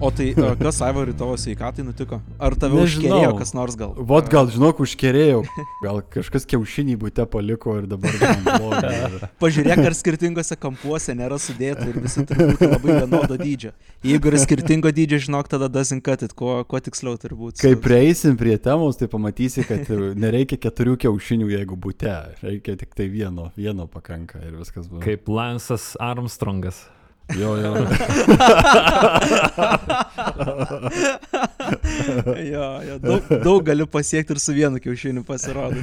O tai e, kas Aivarai tavo sveikatai nutiko? Ar tave Nežinau. užkerėjo kas nors gal? Vot gal, žinok, užkerėjau. Gal kažkas kiaušinį būte paliko ir dabar. Pažiūrėk, ar skirtingose kampuose nėra sudėta ir visi turi būti labai vienodo dydžio. Jeigu yra skirtingo dydžio, žinok, tada doesn't cut it, kuo, kuo tiksliau turi būti. Kai prieisim prie temos, tai pamatysi, kad nereikia keturių kiaušinių, jeigu būte. Reikia tik tai vieno. Vieno pakanka ir viskas bus. Kaip Lansas Armstrongas. Jo, jo. jo, jo, daug, daug gali pasiekti ir su vienu kiaušiniu pasirodo.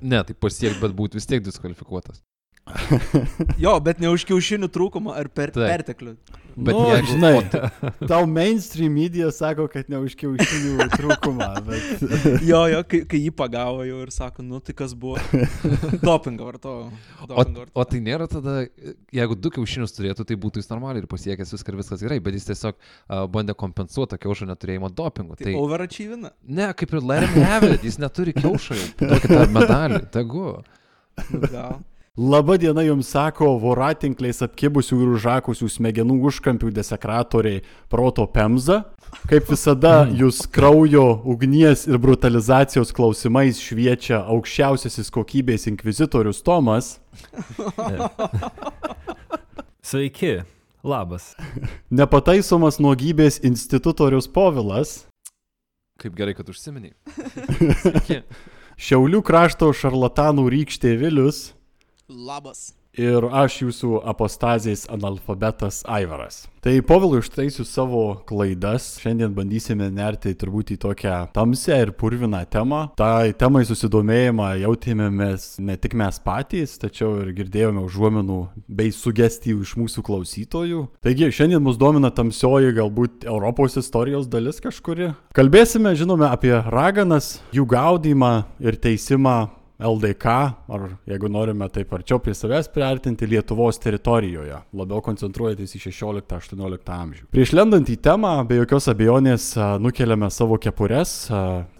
Ne, tai pasiek, bet būtų vis tiek diskvalifikuotas. Jo, bet ne už kiaušinių trūkumą ar per Taip. perteklių. Bet nu, jeigu- žinai, o tau mainstream media sako, kad ne už kiaušinių trūkumą, bet... Jo, jo, kai, kai jį pagavo jau ir sako, nu tai kas buvo. Dopingą vartojo. O, o tai nėra tada, jeigu du kiaušinius turėtų, tai būtų jis normaliai ir pasiekęs viską ir viskas gerai, bet jis tiesiog uh, bandė kompensuoti kiaušio neturėjimo dopingu. Tai, tai overachievina. Ne, kaip ir Larry Havid, jis neturi kiaušo jau. Duokit tą medalį, tegu. Nu, gal. Labą dieną jums sako voratinkliais apkibusių ir užakusių smegenų užkampių desekratoriai proto pemza. Kaip visada, jūs kraujo, ugnies ir brutalizacijos klausimais šviečia aukščiausiasis kokybės inkvizitorius Tomas. Sveiki, labas. Nepataisomas nuogybės institutorius Povilas. Kaip gerai, kad užsiminiai. Sveiki. Šiaulių krašto šarlatanų rykštė Vilius. Labas. Ir aš jūsų apostazijais analfabetas Aivaras. Tai Povilui ištaisiu savo klaidas. Šiandien bandysime nerti turbūt į tokią tamsią ir purviną temą. Tai temai susidomėjimą jautėme mes ne tik mes patys, tačiau ir girdėjome užuomenų bei sugestijų iš mūsų klausytojų. Taigi šiandien mus domina tamsioji galbūt Europos istorijos dalis kažkuri. Kalbėsime, žinome, apie raganas, jų gaudymą ir teisimą LDK, ar jeigu norime taip arčiau prie savęs priartinti Lietuvos teritorijoje, labiau koncentruojantis į 16-18 amžių. Prieš lendant į temą, be jokios abejonės nukeliame savo kepures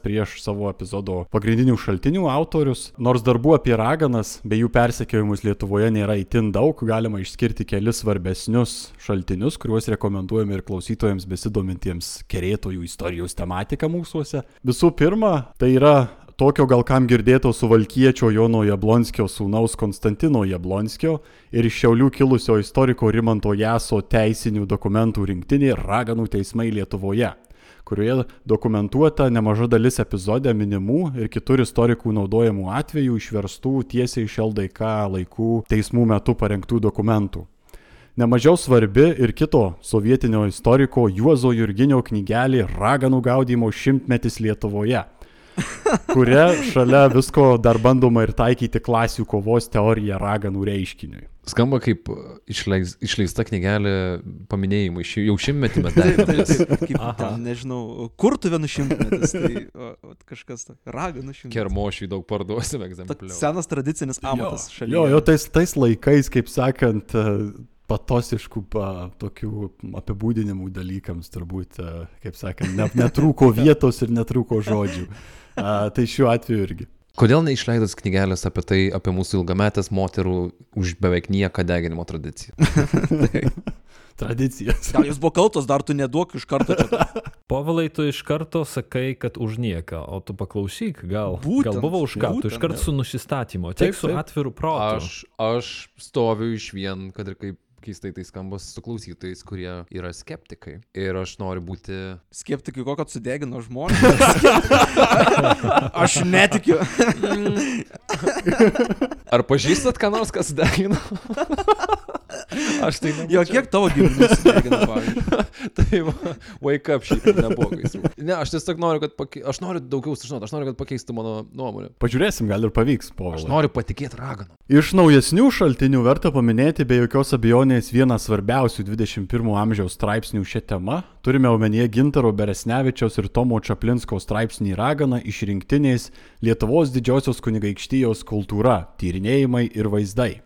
prieš savo epizodo pagrindinių šaltinių autorius. Nors darbų apie raganas bei jų persekiojimus Lietuvoje nėra itin daug, galima išskirti kelis svarbesnius šaltinius, kuriuos rekomenduojame ir klausytojams besidomintiems kerėtojų istorijos tematiką mūsųse. Visų pirma, tai yra tokio gal kam girdėto suvalkiečio Jono Jablonskio sūnaus Konstantino Jablonskio ir iš Šiaulių kilusio istoriko Rimanto Jaso teisinių dokumentų rinktinė Raganų teismai Lietuvoje kurioje dokumentuota nemaža dalis epizode minimų ir kitur istorikų naudojamų atvejų išverstų tiesiai iš LDK laikų teismų metu parengtų dokumentų. Nemažiau svarbi ir kito sovietinio istoriko Juozo Jurginio knygelė Raganų gaudymo šimtmetis Lietuvoje kuria šalia visko dar bandoma ir taikyti klasių kovos teoriją raganų reiškiniui. Skamba kaip išleis, išleista knygelė paminėjimui, ši- jau šimtmetį mes darėme. nežinau, kur tu vienu šimtmetis, tai o, o, kažkas, to, raganų šimtmetis. Kermošiui daug parduosime Ta- egzempliorių. Senas tradicinis amatas šalia. Jo, jo, tais, tais laikais, kaip sakant, patosiškų pa, tokių apibūdinimų dalykams turbūt, e, kaip sakant, ne, netrūko vietos ir netrūko žodžių. A, tai šiuo atveju irgi. Kodėl neišleidus knygelės apie tai, apie mūsų ilgametės moterų už beveik nieką deginimo tradiciją? Tradicijas. Gal jūs buvo kaltos, dar tu neduok iš karto. Povilai, tu iš karto sakai, kad už nieką, o tu paklausyk, gal, Būtent, gal buvo už ką, tu iš būtent, karto su nusistatymu, tik Taip, su atviru protu. Aš, aš stoviu iš vien, kad ir kaip keistai tai skamba su klausytojais, kurie yra skeptikai. Ir aš noriu būti... Skeptikai, kokio sudegino žmonės. Aš netikiu. Ar pažįstat, ką nors, kas degina? Aš tai Jo, kiek tavo gyvūnų sudegino, pavyzdžiui. Tai va, wake up šiaip nebuvo gaisrų. Ne, aš tiesiog noriu, kad pake... aš noriu daugiau sužinoti, aš noriu, kad pakeistų mano nuomonę. Pažiūrėsim, gal ir pavyks, Aš Povilai. noriu patikėti raganą. Iš naujesnių šaltinių verta paminėti be jokios abejonės vieną svarbiausių 21 amžiaus straipsnių šią temą. Turime omenyje Gintaro Beresnevičiaus ir Tomo Čaplinsko straipsnį Raganą iš rinktinės Lietuvos didžiosios kunigaikštijos kultūra - tyrinėjimai ir vaizdai.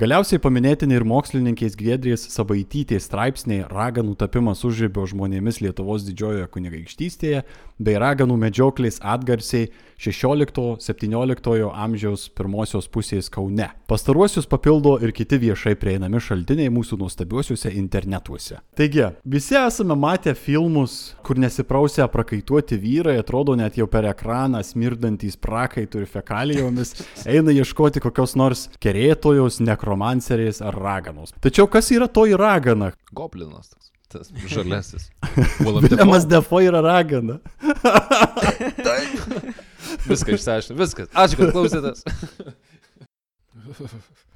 Galiausiai paminėtini ir mokslininkės Giedrės Sabaitytės straipsniai Raganų tapimas užribio žmonėmis Lietuvos didžiojoje kunigaikštystėje bei raganų medžioklės atgarsiai 16-17 amžiaus pirmosios pusės Kaune. Pastaruosius papildo ir kiti viešai prieinami šaltiniai mūsų nuostabiuosiuose internetuose. Taigi, visi esame matę filmus, kur nesiprausia prakaituoti vyrai, atrodo net jau per ekraną smirdantys prakaitų ir fekalijomis, eina ieškoti kokios nors kerėtojos, nekromancerės ar raganos. Tačiau kas yra toji ragana? Goblinas toks. Tas žalesis. Viljamas Defo yra ragana. Viską išsiaiškinau. Viskas. Ačiū, kad klausėtės.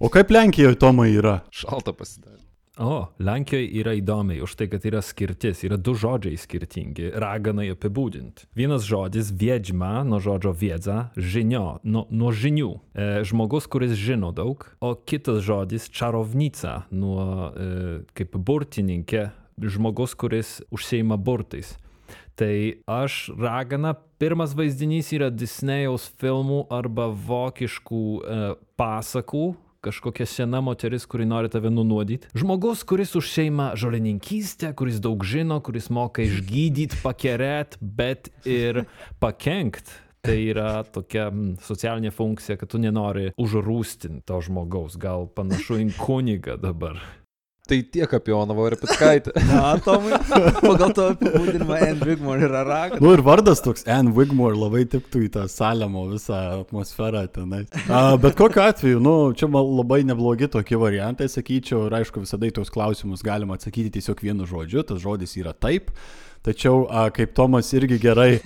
O kaip Lenkijoje Tomai yra? Šalta pasidarė. O, Lenkijoje yra įdomiai už tai, kad yra skirtis, yra du žodžiai skirtingi, raganai apibūdinti. Vienas žodis - viedžma, nuo žodžio viedza, žinio, nuo, nuo žinių, e, žmogus, kuris žino daug, o kitas žodis - čarovnica, nuo e, kaip burtininkė, žmogus, kuris užseima burtais. Tai aš ragana, pirmas vaizdinys yra Disnėjaus filmų arba vokiškų e, pasakų, kažkokia sena moteris, kuri nori tave nunuodyti. Žmogus, kuris užseima žolininkystę, kuris daug žino, kuris moka išgydyti, pakerėt, bet ir pakenkt. Tai yra tokia socialinė funkcija, kad tu nenori užrūstinti to žmogaus, gal panašu į kunigą dabar. Tai tiek apie Onovą ir Pitskaitę. Na, Tomai, pagal to apibūdinimą N. Bigmore yra ragas. Nu ir vardas toks Anne Wigmore labai tiktų į tą Salemo visą atmosferą tenai. A, bet kokiu atveju, nu, čia man labai neblogi tokie variantai, sakyčiau, ir aišku, visada į tos klausimus galima atsakyti tiesiog vienu žodžiu, tas žodis yra taip. Tačiau, a, kaip Tomas irgi gerai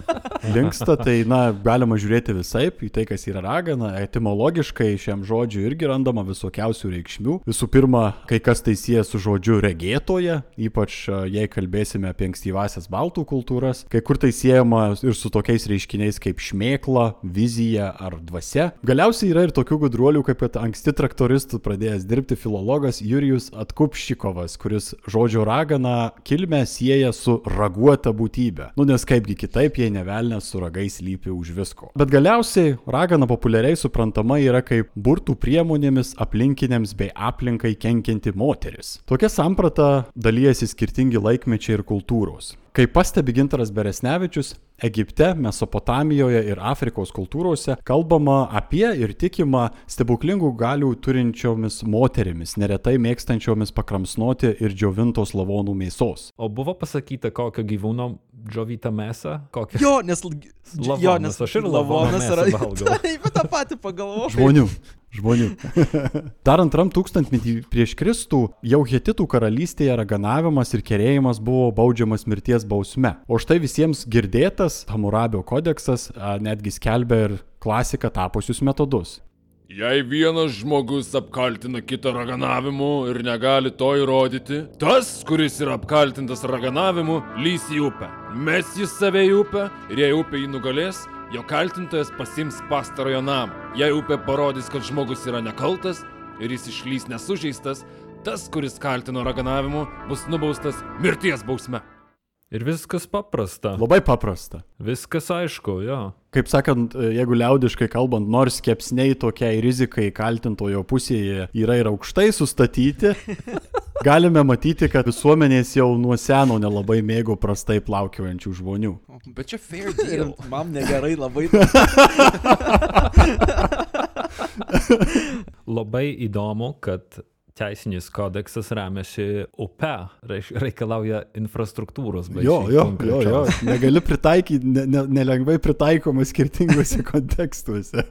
linksta, tai, na, galima žiūrėti visai į tai, kas yra ragana. Etimologiškai šiam žodžiui irgi randama visokiausių reikšmių. Visų pirma, kai kas tai sieja su žodžiu regėtoje, ypač a, jei kalbėsime apie ankstyvasias baltų kultūras. Kai kur tai siejama ir su tokiais reiškiniais kaip šmėkla, vizija ar dvasia. Galiausiai yra ir tokių gudruolių, kaip kad anksti traktoristų pradėjęs dirbti filologas Jurijus Atkupščikovas, kuris žodžio ragana kilmę sieja su raguota būtybė. Nu nes kaipgi kitaip, jei nevelnės su ragais lypi už visko. Bet galiausiai ragana populiariai suprantama yra kaip burtų priemonėmis aplinkiniams bei aplinkai kenkianti moteris. Tokia samprata dalyjasi skirtingi laikmečiai ir kultūros. Kaip pastebi Gintaras Beresnevičius, Egipte, Mesopotamijoje ir Afrikos kultūrose kalbama apie ir tikima stebuklingų galių turinčiomis moterimis, neretai mėgstančiomis pakramsnoti ir džiovintos lavonų mėsos. O buvo pasakyta, kokio gyvūno džiovyta mėsa? Kokia? Jo, nes... Lavonas, jo, nes aš ir lavoną lavonas yra... Taip, tą patį pagalvojau. Žmonių. Žmonių. Dar antram tūkstantmetį prieš Kristų jau Hetitų karalystėje raganavimas ir kerėjimas buvo baudžiamas mirties bausme. O štai visiems girdėtas Hamurabio kodeksas a, netgi skelbia ir klasika tapusius metodus. Jei vienas žmogus apkaltina kitą raganavimu ir negali to įrodyti, tas, kuris yra apkaltintas raganavimu, lys į upę. Mes jis save į upę ir jei upė jį nugalės, jo kaltintojas pasims pastarojo namą. Jei upė parodys, kad žmogus yra nekaltas ir jis išlys nesužeistas, tas, kuris kaltino raganavimu, bus nubaustas mirties bausme. Ir viskas paprasta. Labai paprasta. Viskas aišku, jo. Kaip sakant, jeigu liaudiškai kalbant, nors kepsniai tokiai rizikai kaltintojo pusėje yra ir aukštai sustatyti, galime matyti, kad visuomenės jau nuo seno nelabai mėgo prastai plaukiojančių žmonių. Bet čia fair Ir deal. man negerai labai. Labai įdomu, kad teisinis kodeksas remiasi upe, reikalauja infrastruktūros. baisiai Jo, jo, jo, jo, negali pritaikyti, ne, ne, nelengvai pritaikoma skirtingose kontekstuose.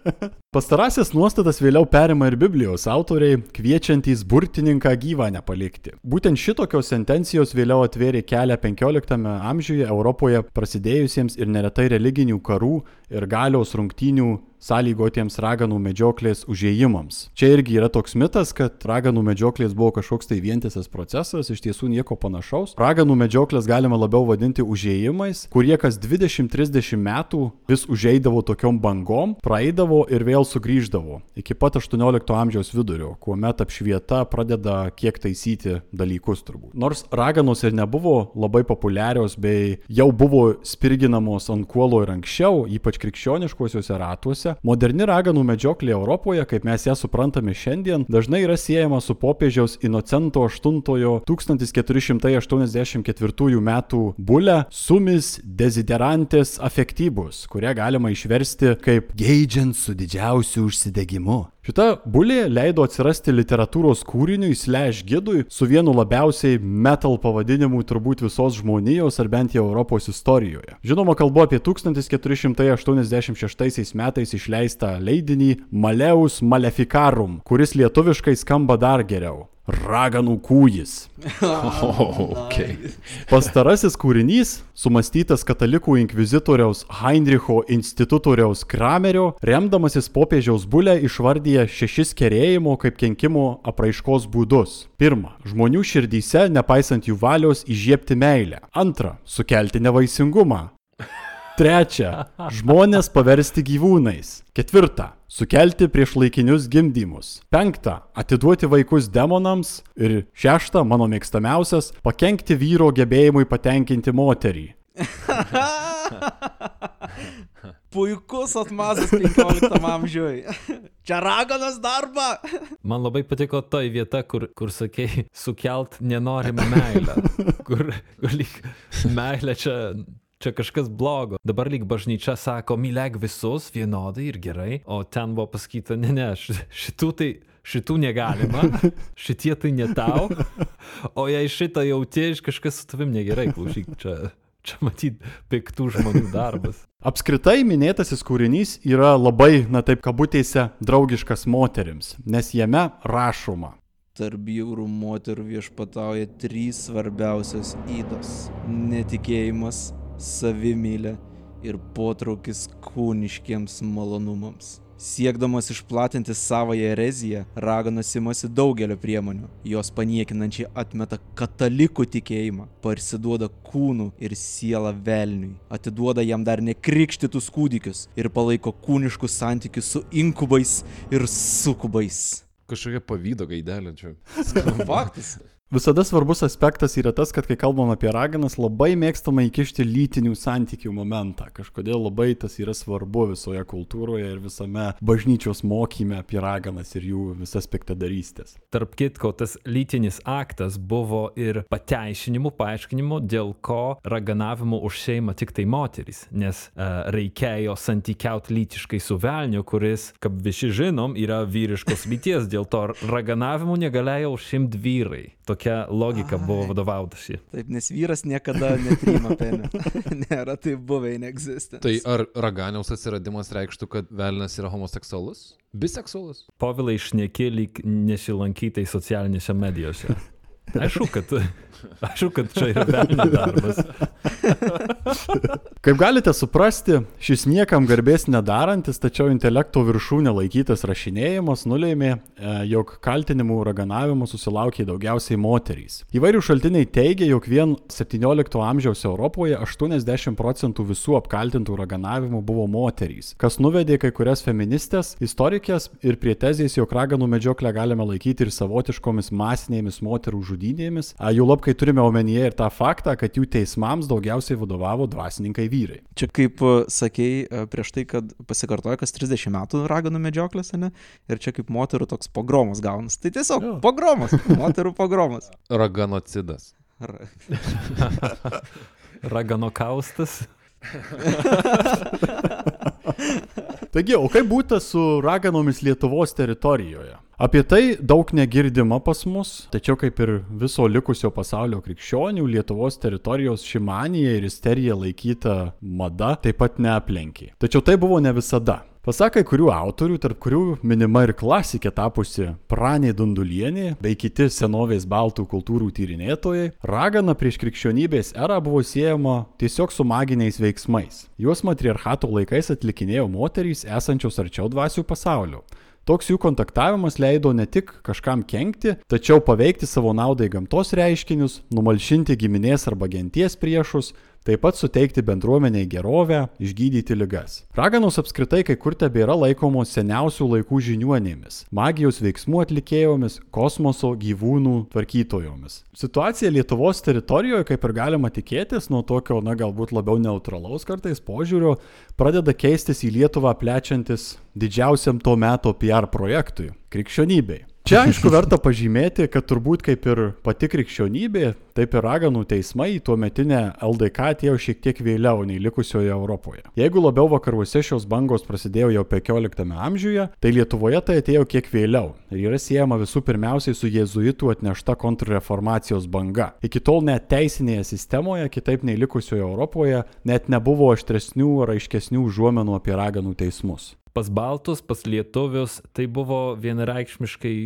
Pastarasias nuostatas vėliau perima ir Biblijos autoriai, kviečiantys burtininką gyvą nepalikti. Būtent šitokios sentencijos vėliau atvėrė kelią 15 amžiuje Europoje prasidėjusiems ir neretai religinių karų ir galios rungtynių sąlygotiems raganų medžioklės užėjimams. Čia irgi yra toks mitas, kad raganų medžioklės buvo kažkoks tai vientisas procesas, iš tiesų nieko panašaus. Raganų medžioklės galima labiau vadinti užėjimais, kurie kas 20-30 metų vis užeidavo tokiom bangom, praeidavo ir vėl vėl sugrįždavo iki pat 18 amžiaus vidurio, kuomet apšvieta pradeda kiek taisyti dalykus turbūt. Nors raganos ir nebuvo labai populiarios bei jau buvo spirginamos ant kuolo ir anksčiau, ypač krikščioniškuosiuose ratuose, moderni raganų medžioklė Europoje, kaip mes ją suprantame šiandien, dažnai yra siejama su popiežiaus Inocento VIII 1484 m. bulė Sumis desiderantes affectivus, kurią galima išversti kaip geidžiant su didžiausiu užsidegimu. Šita bulė leido atsirasti literatūros kūriniui slash gidui su vienu labiausiai metal pavadinimu turbūt visos žmonijos ar bent jau Europos istorijoje. Žinoma, kalbu apie 1486 metais išleistą leidinį Maleus Maleficarum, kuris lietuviškai skamba dar geriau. Raganų kūjis. Okay. Pastarasis kūrinys, sumastytas katalikų inkvizitoriaus Heinricho institutoriaus Kramerio, remdamasis popiežiaus bulę išvardyja šešis kerėjimo kaip kenkimo apraiškos būdus. Pirma, žmonių širdyse, nepaisant jų valios, įžiepti meilę. Antra, sukelti nevaisingumą. Trečia, žmonės paversti gyvūnais. Ketvirta, sukelti prieš laikinius gimdymus. Penkta, atiduoti vaikus demonams. Ir šešta, mano mėgstamiausias, pakengti vyro gebėjimui patenkinti moterį. Puikus atmazas 15 amžiui. Čia raganos darba. Man labai patiko toj vieta, kur, kur sakei, sukelt nenorimą meilę. Kur, kur lyg meilė čia, čia kažkas blogo. Dabar lyg bažnyčia sako, mylėk visus vienodai ir gerai, o ten buvo pasakyta, ne, ne, šitų tai. Šitų negalima, šitie tai ne tau, o jei šitą jauti, kažkas su tavim negerai, klausyk, čia, čia matyt piktų žmonių darbas. Apskritai minėtasis kūrinys yra labai, na taip kabutėse, draugiškas moterims, nes jame rašoma. Tarp bjaurų moterų viešpatauja trys svarbiausios įdos - netikėjimas, savimylė ir potraukis kūniškiems malonumams. Siekdamas išplatinti savoją ereziją, raganos imasi daugelio priemonių. Jos paniekinančiai atmeta katalikų tikėjimą, parsiduoda kūnų ir sielą velniui, atiduoda jam dar nekrikštytus kūdikius ir palaiko kūniškus santykius su inkubais ir sukubais. Kažkokia pavydo gaidelė čia. Faktas. Visada svarbus aspektas yra tas, kad kai kalbam apie raganas, labai mėgstama įkišti lytinių santykių momentą. Kažkodėl labai tas yra svarbu visoje kultūroje ir visame bažnyčios mokyme apie raganas ir jų visas piktadarystės. Tarp kitko, tas lytinis aktas buvo ir pateisinimu, paaiškinimu, dėl ko raganavimu užseima tik tai moteris, nes uh, reikėjo santykiauti lytiškai su velniu, kuris, kaip visi žinom, yra vyriškos lyties, dėl to raganavimu negalėjo užsimti vyrai. Tokia logika buvo vadovautasi. Taip, nes vyras niekada nepriima penio. Nėra tai buvę inexistent. Tai ar raganiaus atsiradimas reikštų, kad velnas yra homoseksualus? Biseksualus? Povilai išneki lyg nesilankytai socialinėse medijose. Aišku, kad, aišku, kad čia yra velnio darbas. Kaip galite suprasti, šis niekam garbės nedarantis, tačiau intelekto viršūnė laikytas rašinėjimas nulėmė, e, jog kaltinimų raganavimu susilaukė daugiausiai moterys. Įvairių šaltiniai teigia, jog vien 17 amžiaus Europoje 80 procentų visų apkaltintų raganavimų buvo moterys, kas nuvedė kai kurias feministės, istorikės ir prie tezės, jog raganų medžioklę galime laikyti ir savotiškomis masinėmis moterų žudynėmis, a, jų lab, kai turime omenyje ir tą faktą, kad jų teismams daugiausiai vadovavo dvasininkai vyrai. Čia kaip e, sakei e, prieš tai, kad pasikartoja kas 30 metų raganų medžioklės, ne? Ir čia kaip moterų toks pogromas gaunas. Tai tiesiog Jo. pogromas, moterų pogromas. Raganocidas. Ra- Raganokaustas. Taigi, o kaip būtų su raganomis Lietuvos teritorijoje? Apie tai daug negirdima pas mus, tačiau kaip ir viso likusio pasaulio krikščionių, Lietuvos teritorijos šimanija ir isterija laikyta mada taip pat neaplenkė. Tačiau tai buvo ne visada. Pasakai kurių autorių, tarp kurių minima ir klasikė tapusi Pranė Dundulienė bei kiti senovės baltų kultūrų tyrinėtojai, ragana prieš krikščionybės erą buvo siejama tiesiog su maginiais veiksmais. Juos matriarchato laikais atlikinėjo moterys esančios arčiau dvasių pasaulio. Toks jų kontaktavimas leido ne tik kažkam kenkti, tačiau paveikti savo naudai gamtos reiškinius, numalšinti giminės arba genties priešus, taip pat suteikti bendruomeniai gerovę, išgydyti ligas. Raganos apskritai kai kur tebėra laikomos seniausių laikų žiniuonėmis, magijos veiksmų atlikėjomis, kosmoso gyvūnų tvarkytojomis. Situacija Lietuvos teritorijoje, kaip ir galima tikėtis, nuo tokio, na galbūt labiau neutralaus kartais požiūrio, pradeda keistis į Lietuvą plečiantis didžiausiam to meto PR projektui - krikščionybei. Čia aišku verta pažymėti, kad turbūt kaip ir pati krikščionybė, taip ir raganų teismai į tuo metinę LDK atėjo šiek tiek vėliau nei likusioje Europoje. Jeigu labiau vakaruose šios bangos prasidėjo jau 15 amžiuje, tai Lietuvoje tai atėjo kiek vėliau ir yra siejama visų pirmiausiai su jėzuitų atnešta kontrreformacijos banga. Iki tol net teisinėje sistemoje, kitaip nei likusioje Europoje, net nebuvo aštresnių ar aiškesnių užuomenų apie raganų teismus pas baltus, pas lietuvius tai buvo vienareikšmiškai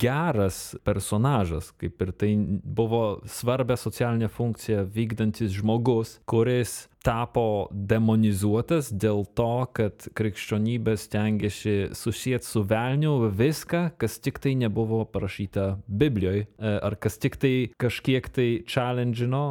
geras personažas, kaip ir tai buvo svarbia socialinė funkcija vykdantis žmogus, kuris tapo demonizuotas dėl to, kad krikščionybė stengiasi susijęti su velniu viską, kas tik tai nebuvo parašyta Biblijoje, ar kas tik tai kažkiek tai challenge'ino,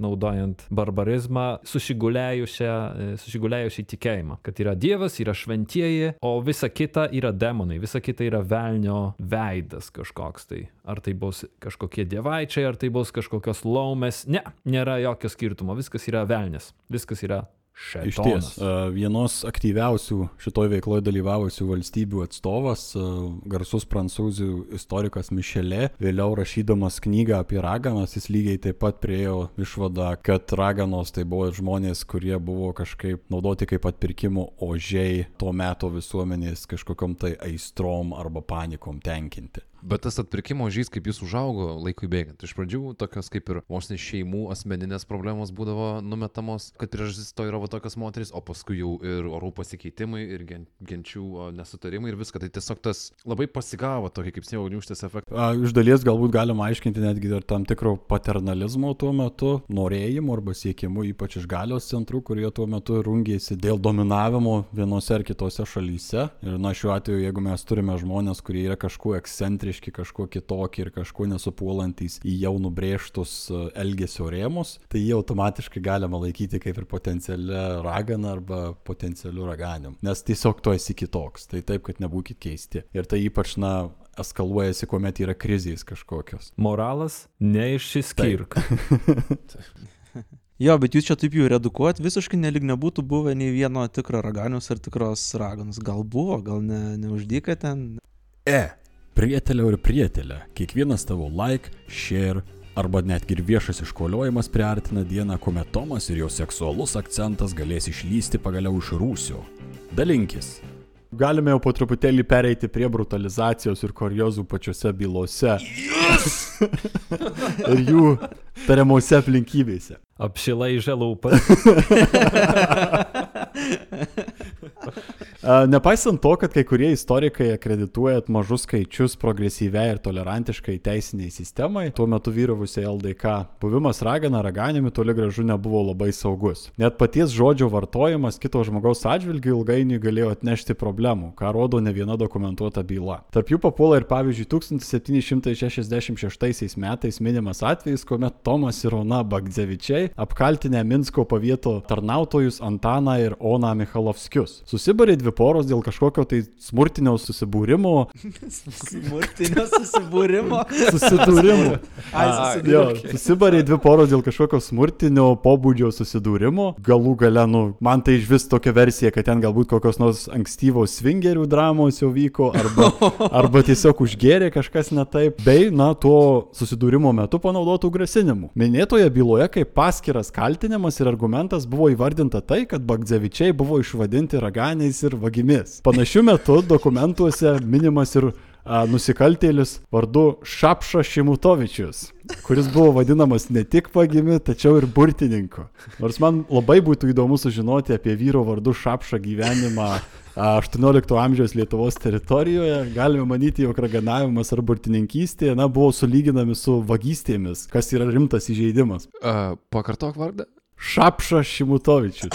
naudojant barbarizmą, susigulėjusią tikėjimą, kad yra Dievas, yra šventieji, o visa kita yra demonai, visa kita yra velnio veidas kažkoks tai. Ar tai bus kažkokie dievaičiai, ar tai bus kažkokios laumės. Ne, nėra jokio skirtumo, viskas yra velnės viskas yra Iš ties, vienos aktyviausių šitoj veikloje dalyvavusių valstybių atstovas, garsus prancūzų istorikas Mišelė, vėliau rašydamas knygą apie raganas, jis lygiai taip pat priejo išvadą, kad raganos tai buvo žmonės, kurie buvo kažkaip naudoti kaip atpirkimo ožiai tuo metu visuomenės kažkokiam tai aistrom arba panikom tenkinti. Bet tas atpirkimo žys, kaip jis užaugo laikui bėgant. Iš pradžių tokios kaip ir vos ne šeimų asmeninės problemos būdavo numetamos, kad priežastis to yra va tokios moteris, o paskui jau ir orų pasikeitimai, ir gen, genčių nesutarimai ir viską. Tai tiesiog tas labai pasigavo tokį kaip sniego gniuštės efektą. Iš dalies galbūt galima aiškinti netgi ir tam tikro paternalizmo tuo metu, norėjimo arba siekimu, ypač iš galios centrų, kurie tuo metu rungėsi dėl dominavimo vienose ar kitose šalyse. Ir na šiuo atveju, jeigu mes turime žmonės, kurie yra kažkuo ekscentriški, ekscentriški, kažkuo kitokie ir kažkuo nesupuolantys į jau nubrėžtus e, elgesio rėmus, tai jie automatiškai galima laikyti kaip ir potencialią raganą arba potencialių raganium. Nes tiesiog tu esi kitoks, tai taip, kad nebūkit keisti. Ir tai ypač, na, eskaluojasi, kuomet yra krizės kažkokios. Moralas neišsiskirk. Jo, bet jūs čia taip jau redukuot, visiškai nelik nebūtų buvę nei vieno tikro raganius ar tikros raganos. Gal buvo, gal ne, neuždyka ten. E, Prietelė ir prietelė, kiekvienas tavo like, share arba netgi ir viešas iškoliojimas priartina dieną, kuomet Tomas ir jo seksualus akcentas galės išlysti pagaliau iš rūsio. Dalinkis. Galime jau po truputėlį pereiti prie brutalizacijos ir kuriozų pačiose bylose. Yes! ir jų tariamose aplinkybėse. Apšilaižė lūpas. Nepaisant to, kad kai kurie istorikai akredituoja mažus skaičius progresyviai ir tolerantiškai teisiniai sistemai, tuo metu vyravusiai LDK, buvimas ragana raganimi toli gražu nebuvo labai saugus. Net paties žodžio vartojimas kito žmogaus atžvilgių ilgainiui galėjo atnešti problemų, ką rodo ne viena dokumentuota byla. Tarp jų papuola ir pavyzdžiui 1766 metais minimas atvejis, kuomet Tomas ir Ona Bagdzevičiai apkaltinę Minsko pavieto tarnautojus Antaną ir Oną Michalovskius. Susibarė dvi poros dėl kažkokio tai smurtinio susibūrimo. smurtinio susibūrimo. Susidūrimo. Ai, susidūrimo. Susibarė dvi poros dėl kažkokio smurtinio pobūdžio susidūrimo. Galų gale, nu, man tai iš vis tokia versija, kad ten galbūt kokios nors ankstyvos svingerių dramos jau vyko, arba, arba tiesiog užgėrė kažkas ne taip, bei, na, tuo susidūrimo metu panaudotų grasinimų. Minėtoje byloje kaip paskiras kaltinimas ir argumentas buvo įvardinta tai, kad Bagdzevičiai buvo išvadinti raganiais ir vagimis. Panašiu metu dokumentuose minimas ir a, nusikaltėlis vardu Šapša Šimutovičius, kuris buvo vadinamas ne tik vagimi, tačiau ir burtininku. Nors man labai būtų įdomu sužinoti apie vyro vardu Šapšą gyvenimą 18 amžiaus Lietuvos teritorijoje, galime manyti, jog raganavimas ar burtininkystė, na, buvo sulyginami su vagystėmis, kas yra rimtas įžeidimas. Uh, pakartok vardą. Šapša Šimutovičius.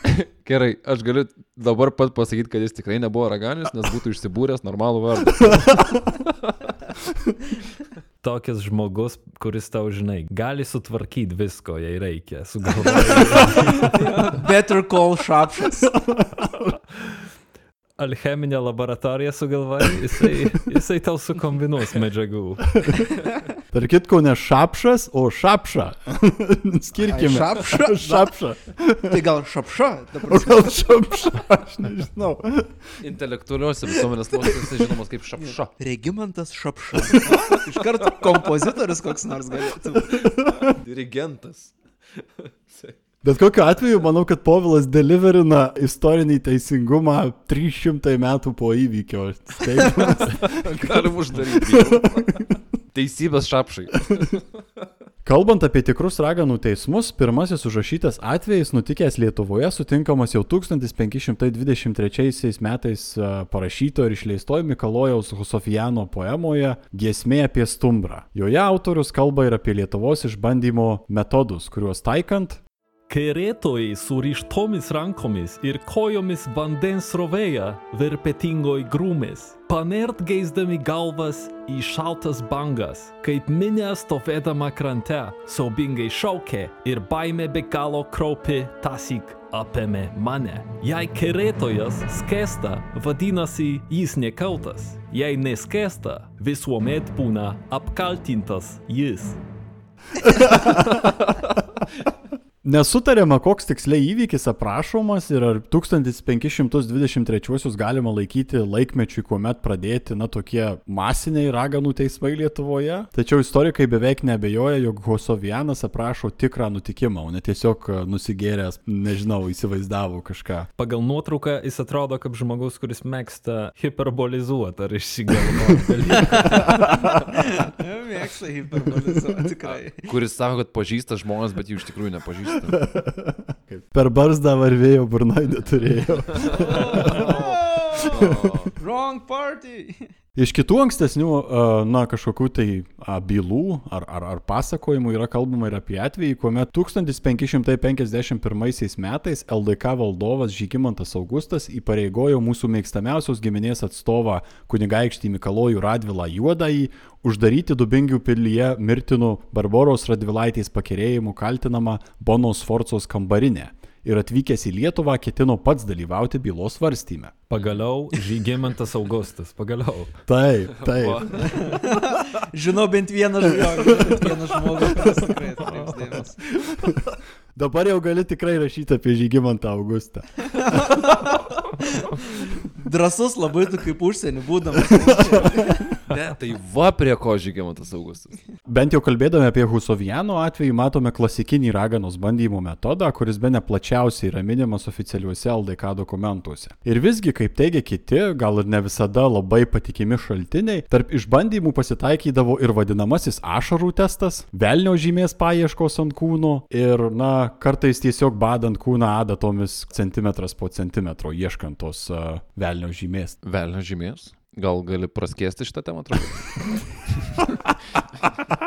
Gerai, aš galiu dabar pat pasakyti, kad jis tikrai nebuvo raganius, nes būtų išsibūręs normalų vardą. tokias žmogus, kuris tau, žinai, gali sutvarkyti visko, jei reikia, sugalvoti. Better call šapšas. Alcheminę laboratoriją sugalvoti, jisai, jisai tau sukombinuos medžiagų. Tark kitko, ne šapšas, o šapša. Skirkime. Šapša? Šapša. Tai gal šapša? O gal šapša, aš nežinau. Intelektualiuose visuomenės sluoksniuose žinomas kaip šapša. Regimantas šapša. Iš karto kompozitorius koks nors galėtų. Dirigentas. Bet kokiu atveju, manau, kad Povilas deliverina istorinį teisingumą 300 metų po įvykio. Galim uždaryti. Teisybės šapšai. Kalbant apie tikrus raganų teismus, pirmasis užrašytas atvejis nutikęs Lietuvoje sutinkamas jau 1523 metais e, parašyto ir išleistojo Mikalojaus Husofijano poemoje Giesmė apie stumbrą. Joje autorius kalba ir apie Lietuvos išbandymo metodus, kuriuos taikant Kerėtojai surištomis rankomis ir kojomis vandens rovėje verpetingoj grūmės, panert geisdami galvas į šaltas bangas, kaip minė stovėdama krante, siaubingai šaukė ir baimė be galo kraupi tasik apėmė mane. Jei kerėtojas skęsta, vadinasi jis nekaltas, jei neskęsta, visuomet būna apkaltintas jis. Nesutariama, koks tiksliai įvykis aprašomas ir ar 1523 galima laikyti laikmečiui, kuomet pradėti, na, tokie masiniai raganų teismai Lietuvoje. Tačiau istorikai beveik nebejoja, jog Hosovianas aprašo tikrą nutikimą, o ne tiesiog e, nusigėręs, nežinau, įsivaizdavo kažką. Pagal nuotrauką jis atrodo kaip žmogus, kuris mėgsta hiperbolizuoti ar išsigalvoti. Mėgsta hiperbolizuoti tikrai. Kuris sako, kad pažįsta žmonės, bet jų iš tikrųjų nepažįsta. Per barzdą varvėjo burnai neturėjo. Wrong party. Iš kitų ankstesnių, na, kažkokių tai bylų ar, ar, ar pasakojimų yra kalbama ir apie atvejį, kuomet 1551 metais LDK valdovas Žygimantas Augustas įpareigojo mūsų mėgstamiausios giminės atstovą kunigaikštį Mikalojų Radvilą Juodąjį uždaryti Dubingių pilyje mirtinų Barboros Radvilaitės pakerėjimų kaltinamą Bonos Forcos kambarinę ir atvykęs į Lietuvą ketino pats dalyvauti bylos svarstyme. Pagaliau Žygimantas Augustas, pagaliau. Taip, taip. Žinau bent vieną žmogų, bent vieną žmogų, kuris tikrai atkreips dėmesį. Dabar jau gali tikrai rašyti apie Žygimantą Augustą. Drasus labai tu kaip užsienį būdamas. Ne, tai va prie ko žygiamantas Augustas. Bent jau kalbėdami apie Husoviano atvejį, matome klasikinį raganos bandymo metodą, kuris be ne plačiausiai yra minimas oficialiuose LDK dokumentuose. Ir visgi, kaip teigia kiti, gal ir ne visada labai patikimi šaltiniai, tarp išbandymų pasitaikydavo ir vadinamasis ašarų testas, velnio žymės paieškos ant kūno ir, na, kartais tiesiog badant kūną adatomis centimetras po centimetro, ieškant tos uh, velnio žymės. Velnio žymės. Gal gali praskėsti šitą temą truputį?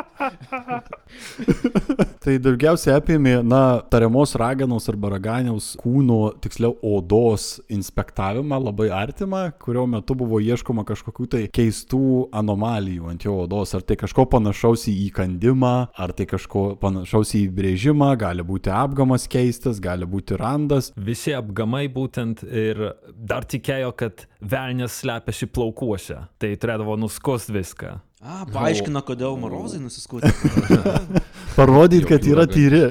Tai daugiausiai apėmė, na, tariamos raganos arba raganiaus kūno, tiksliau odos inspektavimą labai artimą, kurio metu buvo ieškoma kažkokių tai keistų anomalijų ant jo odos. Ar tai kažko panašaus į įkandimą, ar tai kažko panašaus į įbrėžimą, gali būti apgamas keistas, gali būti randas. Visi apgamai būtent ir dar tikėjo, kad velnės slepiasi plaukuose. Tai turėdavo nuskust viską. A, paaiškina, kodėl marozai nusiskutė. Parodyti, kad yra tyri.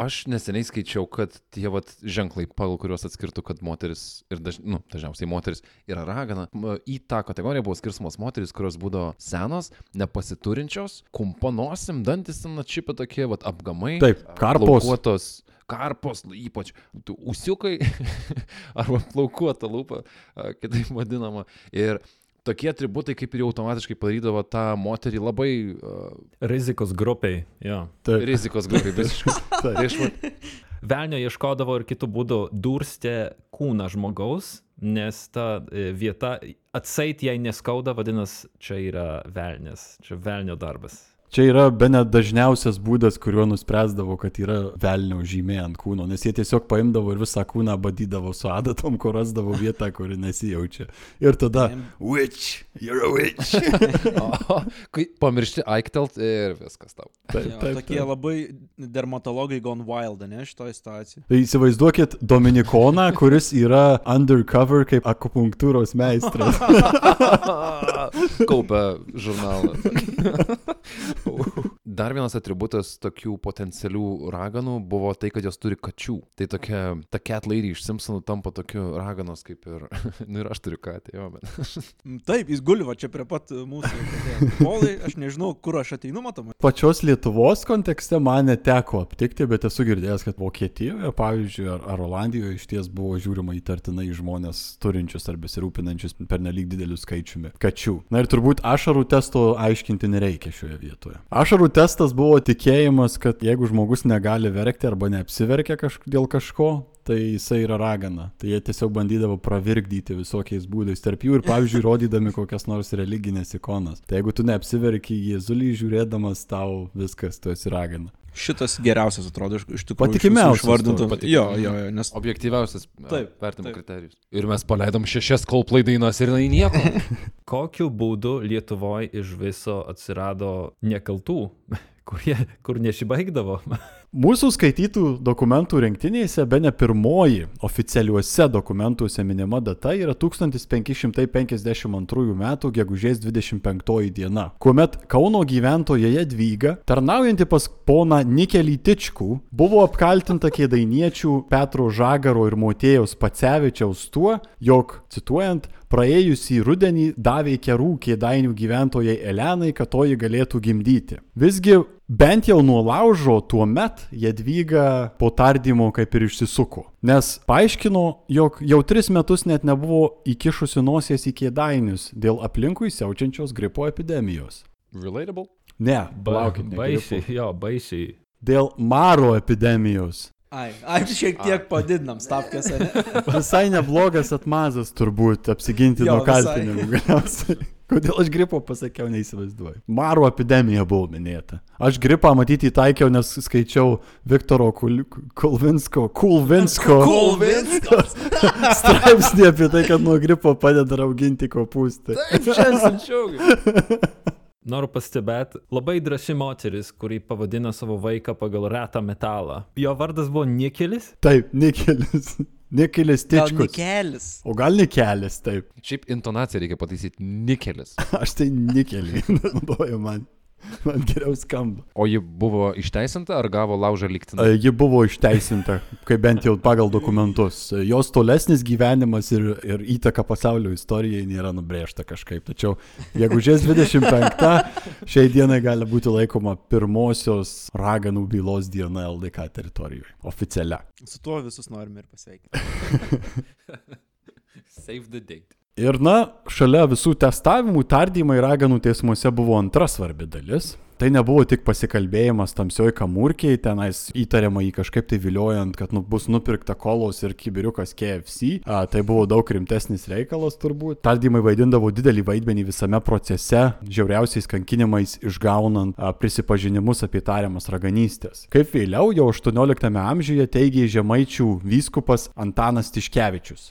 Aš neseniai skaičiau, kad tie vat, ženklai, pagal kuriuos atskirtų, kad moteris ir daž... nu, dažniausiai moteris yra ragana, į tą kategoriją buvo skirstamos moteris, kurios būdavo senos, nepasiturinčios, kumponosim, dantis ten atšipę tokie, vat, apgamai. Taip, karpos. Plaukuotos karpos, ypač tu usiukai arba plaukuota lūpa, kitaip vadinama. Ir tokie atributai kaip ir automatiškai padarydavo tą moterį labai uh, Rizikos grupiai, jo. Taip. rizikos grupiai visiškai. Tai aš vat, Velnio ieškodavo ir kitų būdų durstė kūną žmogaus, nes ta e, vieta atseit jai neskauda, vadinasi, čia yra velnės, čia velnio darbas. Čia yra be net dažniausias būdas, kuriuo nuspręsdavo, kad yra velnio žymė ant kūno, nes jie tiesiog paimdavo ir visą kūną badydavo su adatom, kur rasdavo vietą, kuri nesijaučia. Ir tada, witch, you're a witch. O, kai pamiršti aiktelt ir viskas tau. Taip, Jo, taip, tokie taip. labai dermatologai gone wild, ne, šitoje situacijoje. Tai įsivaizduokit Dominikoną, kuris yra undercover kaip akupunktūros meistras. Kaupia žurnalą. Dar vienas atributas tokių potencialių raganų buvo tai, kad jos turi kačių. Tai tokia, ta cat lady iš Simpsonų tampa tokiu raganos kaip ir, nu ir aš turiu katę, jo, bet. Mm, Taip, jis guli va čia prie pat e, mūsų. Polai, aš nežinau, kur aš ateinu, matomai. Pačios Lietuvos kontekste man neteko aptikti, bet esu girdėjęs, kad Vokietijoje, pavyzdžiui, ar, ar Olandijoje iš ties buvo žiūrima įtartinai žmonės turinčius ar besirūpinančius per nelik dideliu skaičiumi kačių. Na ir turbūt ašarų testo aiškinti nereikia šioje vietoje. Ašarų testas buvo tikėjimas, kad jeigu žmogus negali verkti arba neapsiverkia kaž, dėl kažko, tai jisai yra ragana. Tai jie tiesiog bandydavo pravirkdyti visokiais būdais. Tarp jų ir, pavyzdžiui, rodydami kokias nors religinės ikonas. Tai jeigu tu neapsiverki Jėzulį žiūrėdamas, tau viskas, tu esi ragana. Šitas geriausias atrodo iš, tikrųjų. Patikimiausias Išvardintų. toks. Jo, jo, jo, nes Objektyviausias taip. kriterijus. Ir mes paleidom šešias Coldplay dainas ir jinai nieko. Kokiu būdu Lietuvoje iš viso atsirado nekaltų, kurie, kur nesibaigdavo? Mūsų skaitytų dokumentų rinktinėse be ne pirmoji oficialiuose dokumentuose minima data yra 1552 m. gegužės 25 diena, kuomet Kauno gyventoja Jadvyga, tarnaujanti pas poną Nikelį Tičkų, buvo apkaltinta kėdainiečių Petro Žagaro ir Motėjaus Pacevičiaus tuo, jog, cituojant, praėjusį rudenį davė kerų kėdainių gyventojai Elenai, kad toji galėtų gimdyti. Visgi bent jau nuo laužo tuo met Jadvyga po tardymo kaip ir išsisuko. Nes paaiškino, jog jau tris metus net nebuvo įkišusi nosies į kėdainius dėl aplinkui siaučiančios gripo epidemijos. Relatable. Ne, ne baisiai, jo, baisiai. Dėl maro epidemijos. Ai, ai, šiek tiek padidinam stavkės, ne? Visai neblogas atmazas turbūt apsiginti Jo, nuo kaltinimų galiausiai. Kodėl aš gripo pasakiau, neįsivaizduoju. Maro epidemija buvo minėta. Aš gripą matyti įtaikiau, nes skaičiau Viktoro Kul Kulvinsko, Kulvinsko Kolvinskas. straipsnį apie tai, kad nuo gripo padeda rauginti kopūstį. Noriu pastebėti, labai drąsi moteris, kuri pavadina savo vaiką pagal retą metalą. Jo vardas buvo Nikelis? Taip, nikelis. Nikelis Gal tičkus. Nikelis. O gal nikelis, taip. Šiaip intonaciją reikia pataisyti. Nikelis. Aš tai nikelį naudoju man. Man geriau skamba. O ji buvo išteisinta ar gavo laužą liktinai? E, Ji buvo išteisinta, kaip bent jau pagal dokumentus. Jos tolesnis gyvenimas ir, ir įtaka pasaulio istorijai nėra nubrėžta kažkaip. Tačiau gegužės 25 šiai dienai gali būti laikoma pirmosios raganų bylos diena LDK teritorijoje. Oficialia. Su tuo visus norime ir pasveikinti. Save the date. Ir na, šalia visų testavimų, tardymai raganų teismuose buvo antra svarbi dalis. Tai nebuvo tik pasikalbėjimas tamsioj kamurkiai, tenais įtariama jį kažkaip tai viliojant, kad nu, bus nupirkta kolos ir kibiriukas KFC. A, tai buvo daug rimtesnis reikalas turbūt. Tardymai vaidindavo didelį vaidmenį visame procese, žiauriausiais kankinimais išgaunant a, prisipažinimus apie tariamas raganystės. Kaip vėliau, jau 18 amžiuje teigė žemaičių vyskupas Antanas Tiškevičius.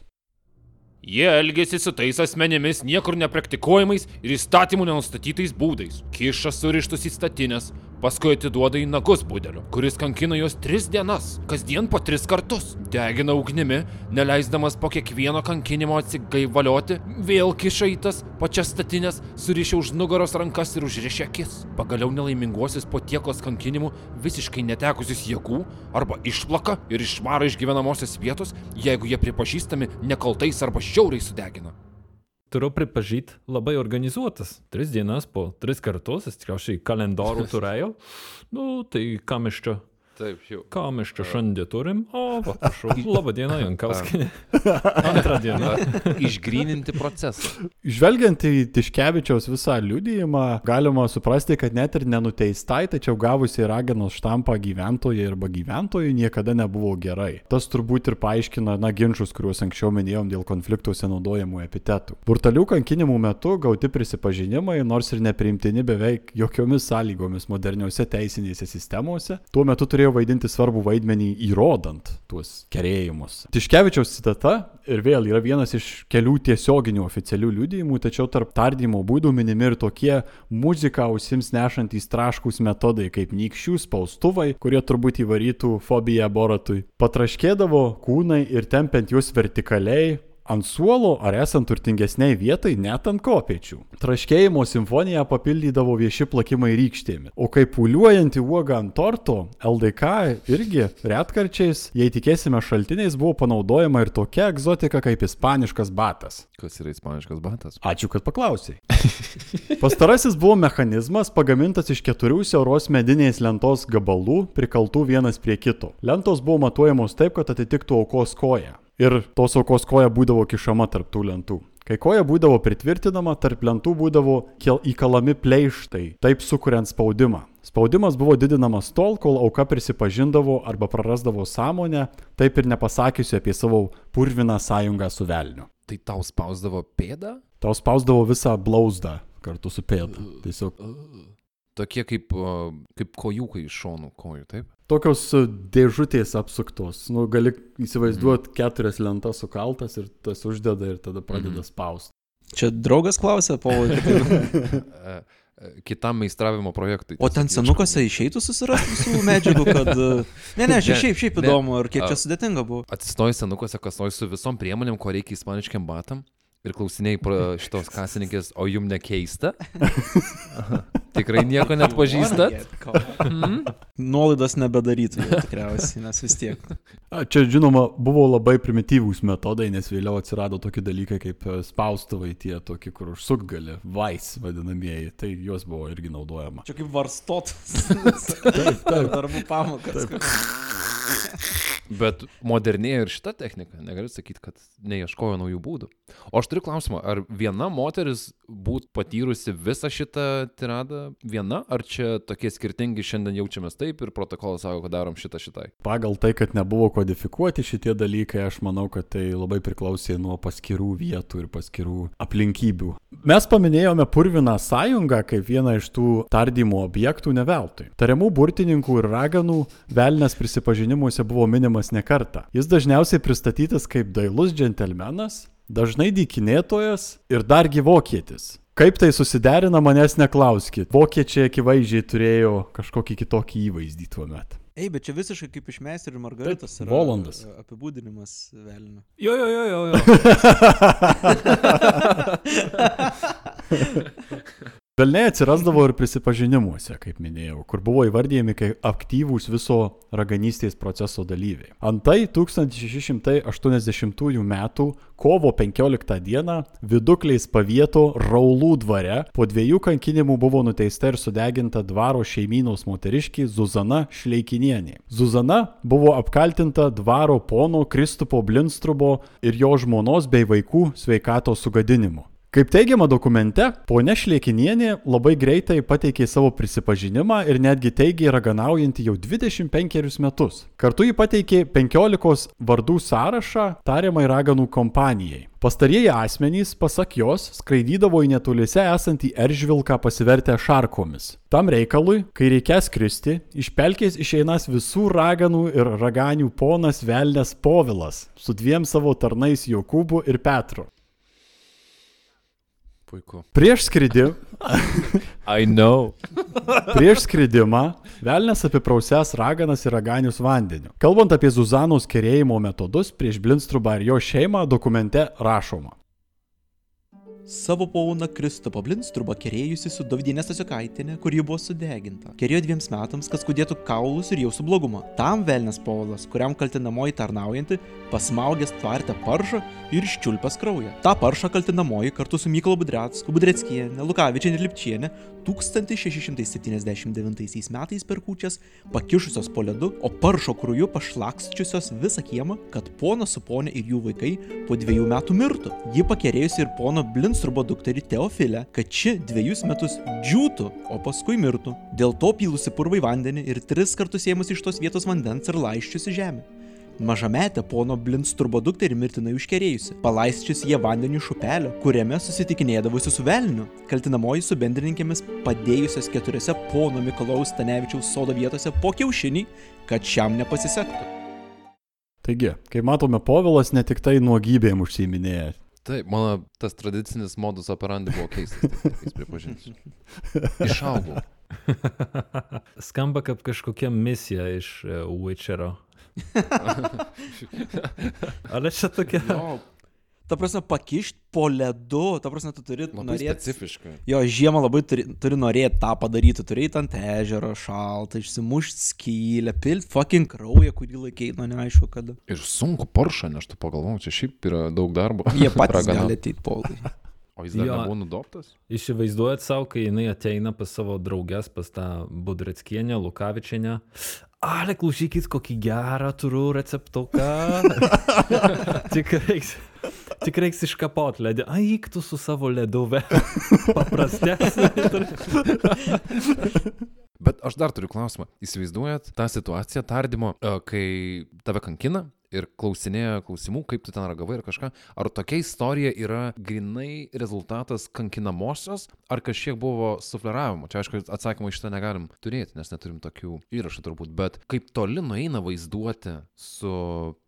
Jie elgėsi su tais asmenimis niekur nepraktikuojamais ir įstatymų nenustatytais būdais. Kiša surištus į statinės, paskui atiduoda į nagus budelio, kuris kankina juos tris dienas, kasdien po tris kartus. Degina ugnimi, neleisdamas po kiekvieno kankinimo atsigaivalioti, vėl kiša į tas pačias statinės, surišia už nugaros rankas ir užrišia akis. Pagaliau nelaiminguosius po tiekos kankinimų visiškai netekusius jėgų arba išplaka ir išvaro iš gyvenamosios vietos, jeigu jie pripažįstami nekaltais arba šiauriai sudegina. Turiu pripažyti, labai organizuotas. Tris dienas po tris kartus, jis tikriausiai kalendorių turėjo. Nu, tai kam iš čia Taip, jau. Ką mes čia šiandien turim? O, prašau. Labą dieną, Jankauskinė. Antrą dieną. Išgryninti procesą. Žvelgiant į Tiškevičiaus visą liudijimą, galima suprasti, kad net ir nenuteistai, tačiau gavusiai raganos štampą gyventojai arba gyventojai niekada nebuvo gerai. Tas turbūt ir paaiškina, na, ginčius, kuriuos anksčiau minėjom dėl konfliktuose naudojamų epitetų. Brutalių kankinimų metu gauti prisipažinimai, nors ir nepriimtini beveik jokiomis sąlygomis moderniuose teisinėse sistemose, tuo metu turėjo vaidinti svarbų vaidmenį įrodant tuos kerėjimus. Tiškevičiaus citata ir vėl yra vienas iš kelių tiesioginių oficialių liudijimų, tačiau tarp tardymo būdų minimi ir tokie muziką ausims nešantys traškus metodai kaip nykščių spaustuvai, kurie turbūt įvarytų fobiją boratui. Patraškėdavo kūnai ir tempiant juos vertikaliai, ant suolo ar esant turtingesniai vietai net ant kopiečių. Traškėjimo simfoniją papildydavo vieši plakimai rykštėmis. O kaip pūliuojanti uoga ant torto, LDK irgi retkarčiais, jei tikėsime šaltiniais, buvo panaudojama ir tokia egzotika kaip ispaniškas batas. Kas yra ispaniškas batas? Ačiū, kad paklausai. Pastarasis buvo mechanizmas pagamintas iš keturių siauros medinės lentos gabalų, prikaltų vienas prie kito. Lentos buvo matuojamos taip, kad atitiktų aukos koją. Ir tos aukos koja būdavo kišama tarp tų lentų. Kai koja būdavo pritvirtinama, tarp lentų būdavo įkalami pleištai, taip sukuriant spaudimą. Spaudimas buvo didinamas tol, kol auka prisipažindavo arba prarasdavo sąmonę, taip ir nepasakysiu apie savo purviną sąjungą su velniu. Tai tau spausdavo pėdą? Tau spausdavo visą blauzdą kartu su pėda. Tiesiog Tokie kaip, kaip kojukai iš šonų kojų, taip? tokios e, dėžutės apsuktos. Nu, gali įsivaizduoti keturias lentas sukaltas ir tas uždeda ir tada pradeda spausti. Čia draugas klausė, Paulai. E, e, Kitam meistravimo projektui. O ten senukose išeitų susirasti visų medžiagų, kad... Ne, ne, šiaip, šiaip ne. įdomu, ir kiek čia sudėtinga buvo. Atsistoji senukose, kas nors su visom priemonėm, ko reikia ispaniškiam batam. Ir klausinėjai pro šitos kasininkės, o jum nekeista? Tikrai nieko net pažįstat? Nuolaidas nebedarytų jau tikriausiai, nes vis tiek. A, Čia, žinoma, buvo labai primityvūs metodai, nes vėliau atsirado tokie dalykai kaip e, spaustuvai, tie tokie, kur užsukt gali, vais vadinamieji, tai juos buvo irgi naudojama. Čia kaip varstotas. Taip, taip. Darbų pamokas. Bet modernėja ir šita technika, negaliu sakyti, kad neieškojo naujų būdų. O aš turiu klausimą, ar viena moteris būtų patyrusi visą šitą tiradą viena, ar čia tokie skirtingi šiandien jaučiamės taip ir protokolas sako, kad darom šitą šitai? Pagal tai, kad nebuvo kodifikuoti šitie dalykai, aš manau, kad tai labai priklausė nuo paskirų vietų ir paskirų aplinkybių. Mes paminėjome Purviną sąjungą kaip vieną iš tų tardymo objektų neveltui. Tariamų burtininkų ir raganų velnės prisipažinimuose buvo minimas ne kartą. Jis dažniausiai pristatytas kaip dailus džentelmenas, dažnai dykinėtojas ir dargi vokietis. Kaip tai susiderina, manęs neklauskit. Vokiečiai akivaizdžiai turėjo kažkokį kitokį įvaizdį tuo metu. Ei, bet čia visiškai kaip iš Meister ir Margaritas Taip, yra Volandas. a- apibūdinimas velnio. Jo, jo, jo, jo. jo. Velniai atsirasdavo ir prisipažinimuose, kaip minėjau, kur buvo įvardyjami kaip aktyvūs viso raganystės proceso dalyviai. Antai 1680 m. kovo 15 d. vidukliais pavieto Raulų dvare po dviejų kankinimų buvo nuteista ir sudeginta dvaro šeimynos moteriškė Zuzana Šleikinienė. Zuzana buvo apkaltinta dvaro pono Kristupo Blinstrubo ir jo žmonos bei vaikų sveikatos sugadinimu. Kaip teigiama dokumente, ponia Šliekinienė labai greitai pateikė savo prisipažinimą ir netgi teigė raganaujanti jau 25 metus. Kartu ji pateikė 15 vardų sąrašą tariamai raganų kompanijai. Pastarieji asmenys, pasak jos, skraidydavo į netoliese esantį eržvilką pasivertę šarkomis. Tam reikalui, kai reikės kristi, iš pelkės išeinas visų raganų ir raganių ponas Velnes Povilas su dviem savo tarnais Jokūbu ir Petru. Puiku. Prieš skridimą, I know. prieš skridimą Velnes apiprausęs raganas ir raganius vandeniu. Kalbant apie Zuzanos kerėjimo metodus prieš Blinstrubą ir jo šeimą, dokumente rašoma. Savo pauną Kristupą Blinstrubą kerėjusi su Dovydinė Stasiukaitinė, kur ji buvo sudeginta. Kerėjo dviems metams, kad skudėtų kaulus ir jausų blogumą. Tam Velnes Paulas, kuriam kaltinamoji tarnaujanti, pasmaugęs tvartę paršą ir iščiulpęs kraują. Ta paršą kaltinamoji kartu su Mykolo Budrecku, Budreckienė, Lukavičienė ir Lipčienė 1679 metais per kūčias, pakišusios po ledu, o paršo krūju pašlaksčiusios visą kiemą, kad ponas su ponė ir jų vaikai po dviejų metų mirtų. Ji pakerėjusi ir pono Blinstrubo dukterį Teofilę, kad ši dviejus metus džiūtų, o paskui mirtų. Dėl to pylusi purvai vandenį ir tris kartus ėmusi iš tos vietos vandens ir laiščiusi žemę. Mažametę pono Blindsturbo dukterį mirtinai užkerėjusi, palaisčius jie vandeniu iš upelio, kuriame susitikinėdavusi su velniu, kaltinamoji su bendrininkėmis padėjusios keturiose pono Mikolaus Stanevičiaus sodo vietose po kiaušinį, kad šiam nepasisektų. Taigi, kaip matome, Povilas ne tik tai nuogybėm užsiminėja. Taip, mano tas tradicinis modus operandi buvo keistas, jis pripažinsiu. Išaugau. Skamba kaip kažkokia misija iš e, Witcherio. Ale čia tokia. Jo, Ta prasme, pakišti po ledu, ta prasme, tu turi labai norėti. specifiška. Jo, žiemą labai turi, turi norėti tą padaryti, turi eiti ant ežero šaltą, išsimušti skylę, pilt fucking kraują, kurį laikai, nu neaišku kada. Ir sunku poršą, nes tu pagalvojau, čia šiaip yra daug darbo. Jie patys gali ateiti polai. O jis dar Jo. nebuvo nudoptas? Įsivaizduojat savo, kai jinai ateina pas savo draugės, pas tą Budreckienę, Lukavičienę. Ale, klausykit, kokį gerą turiu receptuką. tik reiks, tik reiks iškapot ledį. Aik tu su savo leduve. Paprastesnė. Bet aš dar turiu klausimą. Įsivaizduojat tą situaciją tardymo, e, kai tave kankina ir klausinėja klausimų, kaip tu ten ragavai ir kažką. Ar tokia istorija yra grinai rezultatas kankinamosios, ar kažkiek buvo sufleravimo? Čia aišku, atsakymą iš to negalim turėti, nes neturim tokių įrašų turbūt. Bet kaip toli nueina vaizduoti su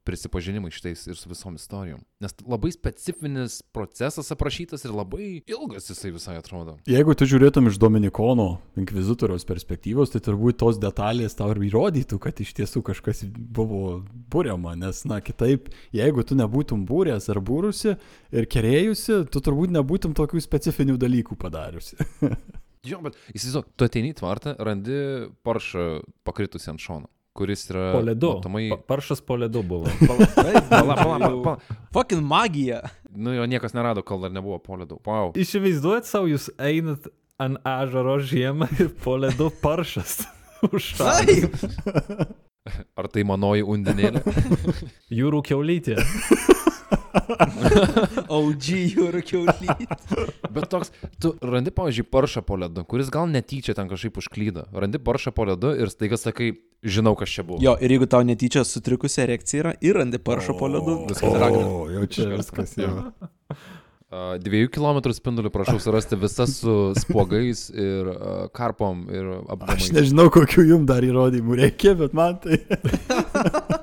prisipažinimais šitais ir su visom istorijom. Nes labai specifinis procesas aprašytas ir labai ilgas jisai visai atrodo. Jeigu tu žiūrėtum iš Dominikono inkvizitoriaus perspektyvos, tai turbūt tos detalės tau ir įrodytų, kad iš tiesų kažkas buvo būriama, nes, na, kitaip, jeigu tu nebūtum būręs ar būrusi ir kerėjusi, tu turbūt nebūtum tokių specifinių dalykų padariusi. Jo, bet įsivaizduok, tu ateini į tvartą, randi paršą pakritusi ant šono, kuris yra... Po ledu. Matomai... Pa- Paršas po ledu buvo. Pala, pala, pala, pala. Fucking magija. Nu jo niekas nerado, kol dar nebuvo po ledu. Wow. Įsivaizduojat savo, jūs einat ant ežero žiemą ir po ledu paršas. Taip. Ar tai manoji undinėlė? Jūrų keulytė. OG jūrų kiaulytė. Bet toks, tu randi, pavyzdžiui, paršą po ledu, kuris gal netyčia ten kažkaip užklydo. Randi paršą po ledu ir staiga sakai, žinau, kas čia buvo. Jo, ir jeigu tau netyčia sutrikusi erekcija yra ir randi paršą po ledu, viskas ragina. O, jau čia viskas jau. Dviejų kilometrų spinduliu prašau surasti visas su spuogais ir uh, karpom ir Aš apgamais. nežinau, kokiu jums dar įrodymų reikia, bet man tai.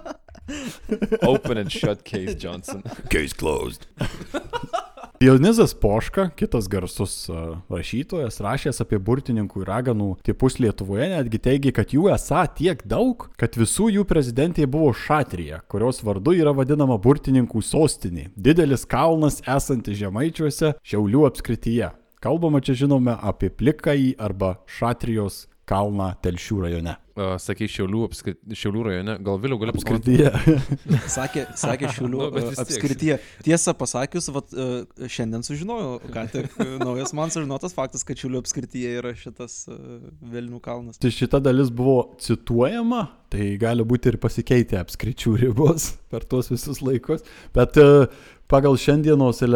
Open and shut case, Johnson. Case closed. Dionizas Poška, kitas garsus uh, rašytojas, rašęs apie burtininkų ir raganų tipus Lietuvoje, netgi teigia, kad jų esą tiek daug, kad visų jų prezidentė buvo Šatrija, kurios vardu yra vadinama burtininkų sostinė. Didelis kalnas esantis Žemaičiuose, Šiaulių apskrityje. Kalbama čia žinome apie Plikąjį arba Šatrijos kalną Telšių rajone. Sakai, Šiaulių, apskri... Šiaulių rajone, gal vėliau gali pakomentuoti? Apskrityje. Sakė, sakė šiulių Nu, apskrityje. Tiesą pasakius, vat, e, šiandien sužinojau, ką tik e, naujas man sužinotas faktas, kad šiulių apskrityje yra šitas e, Vilnių kalnas. Tai šita dalis buvo cituojama, tai gali būti ir pasikeitę apskričių ribos per tuos visus laikus, bet pagal šiandienos e,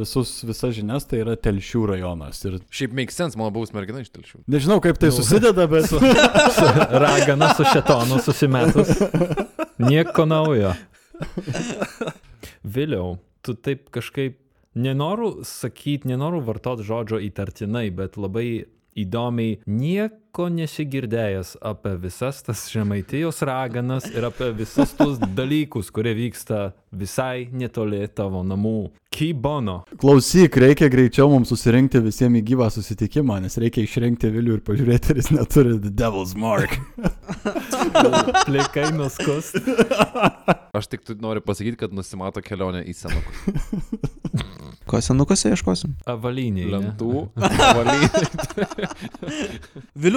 visus, visas žinias tai yra Telšių rajonas. Ir Šiaip make sense, mano buvus mergina iš telšių. nežinau, kaip tai susideda, bet... Ragana su šetonu susimetus. Nieko naujo. Vėliau, tu taip kažkaip, nenoriu sakyti, nenoriu vartoti žodžio įtartinai, bet labai įdomiai, nieko nesigirdėjęs apie visas tas žemaitijos raganas ir apie visus tus dalykus, kurie vyksta visai netoli tavo namų. Kybono. Klausyk, reikia greičiau mums susirinkti visiems į gyvą susitikimą, nes reikia išrinkti Vilių ir pažiūrėti, ar jis neturi The Devil's Mark. Plikai nuskust. Aš tik tu- noriu pasakyti, kad nusimato kelionė į senukus. Ko senukose ieškosim? Avaliniai. Lentų, valyti.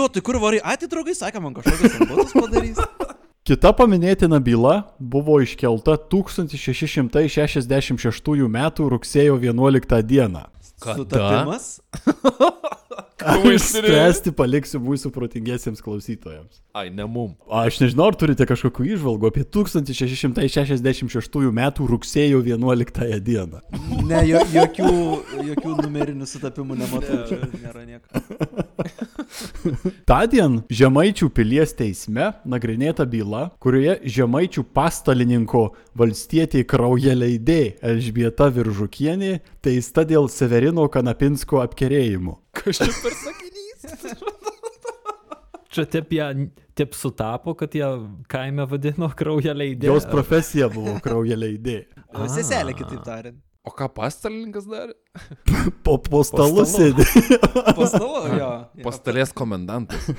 Vėliau, tai kur varai? Ati draugai sakė, man kažkokius ambatus padarys. Kita paminėtina byla buvo iškelta 1666 m. rugsėjo 11 d. Sutapimas? Spręsti paliksiu mūsų protingiesiems klausytojams. Ai, ne mum. Aš nežinau, ar turite kažkokių išvalgų apie 1666 metų rugsėjo 11 dieną. Ne, jo, jokių, jokių numerinių sutapimų nematau, čia nėra nieko. Tądien Žemaičių pilies teisme nagrinėta byla, kurioje Žemaičių pastalininko valstietiai kraujeleidė Elžbieta Viržukienė teista dėl Severino Kanapinsko apkerėjimo. Kas čia per sakinys? Čia taip, ją, taip sutapo, kad ją kaime vadino kraują leidė. Jos profesija buvo kraujeleidė. Seselė, kitaip tariant. O ką pastalininkas darė? Po, po stalu stalu. sėdi. Pastalo, jo. Pastalės komendantas.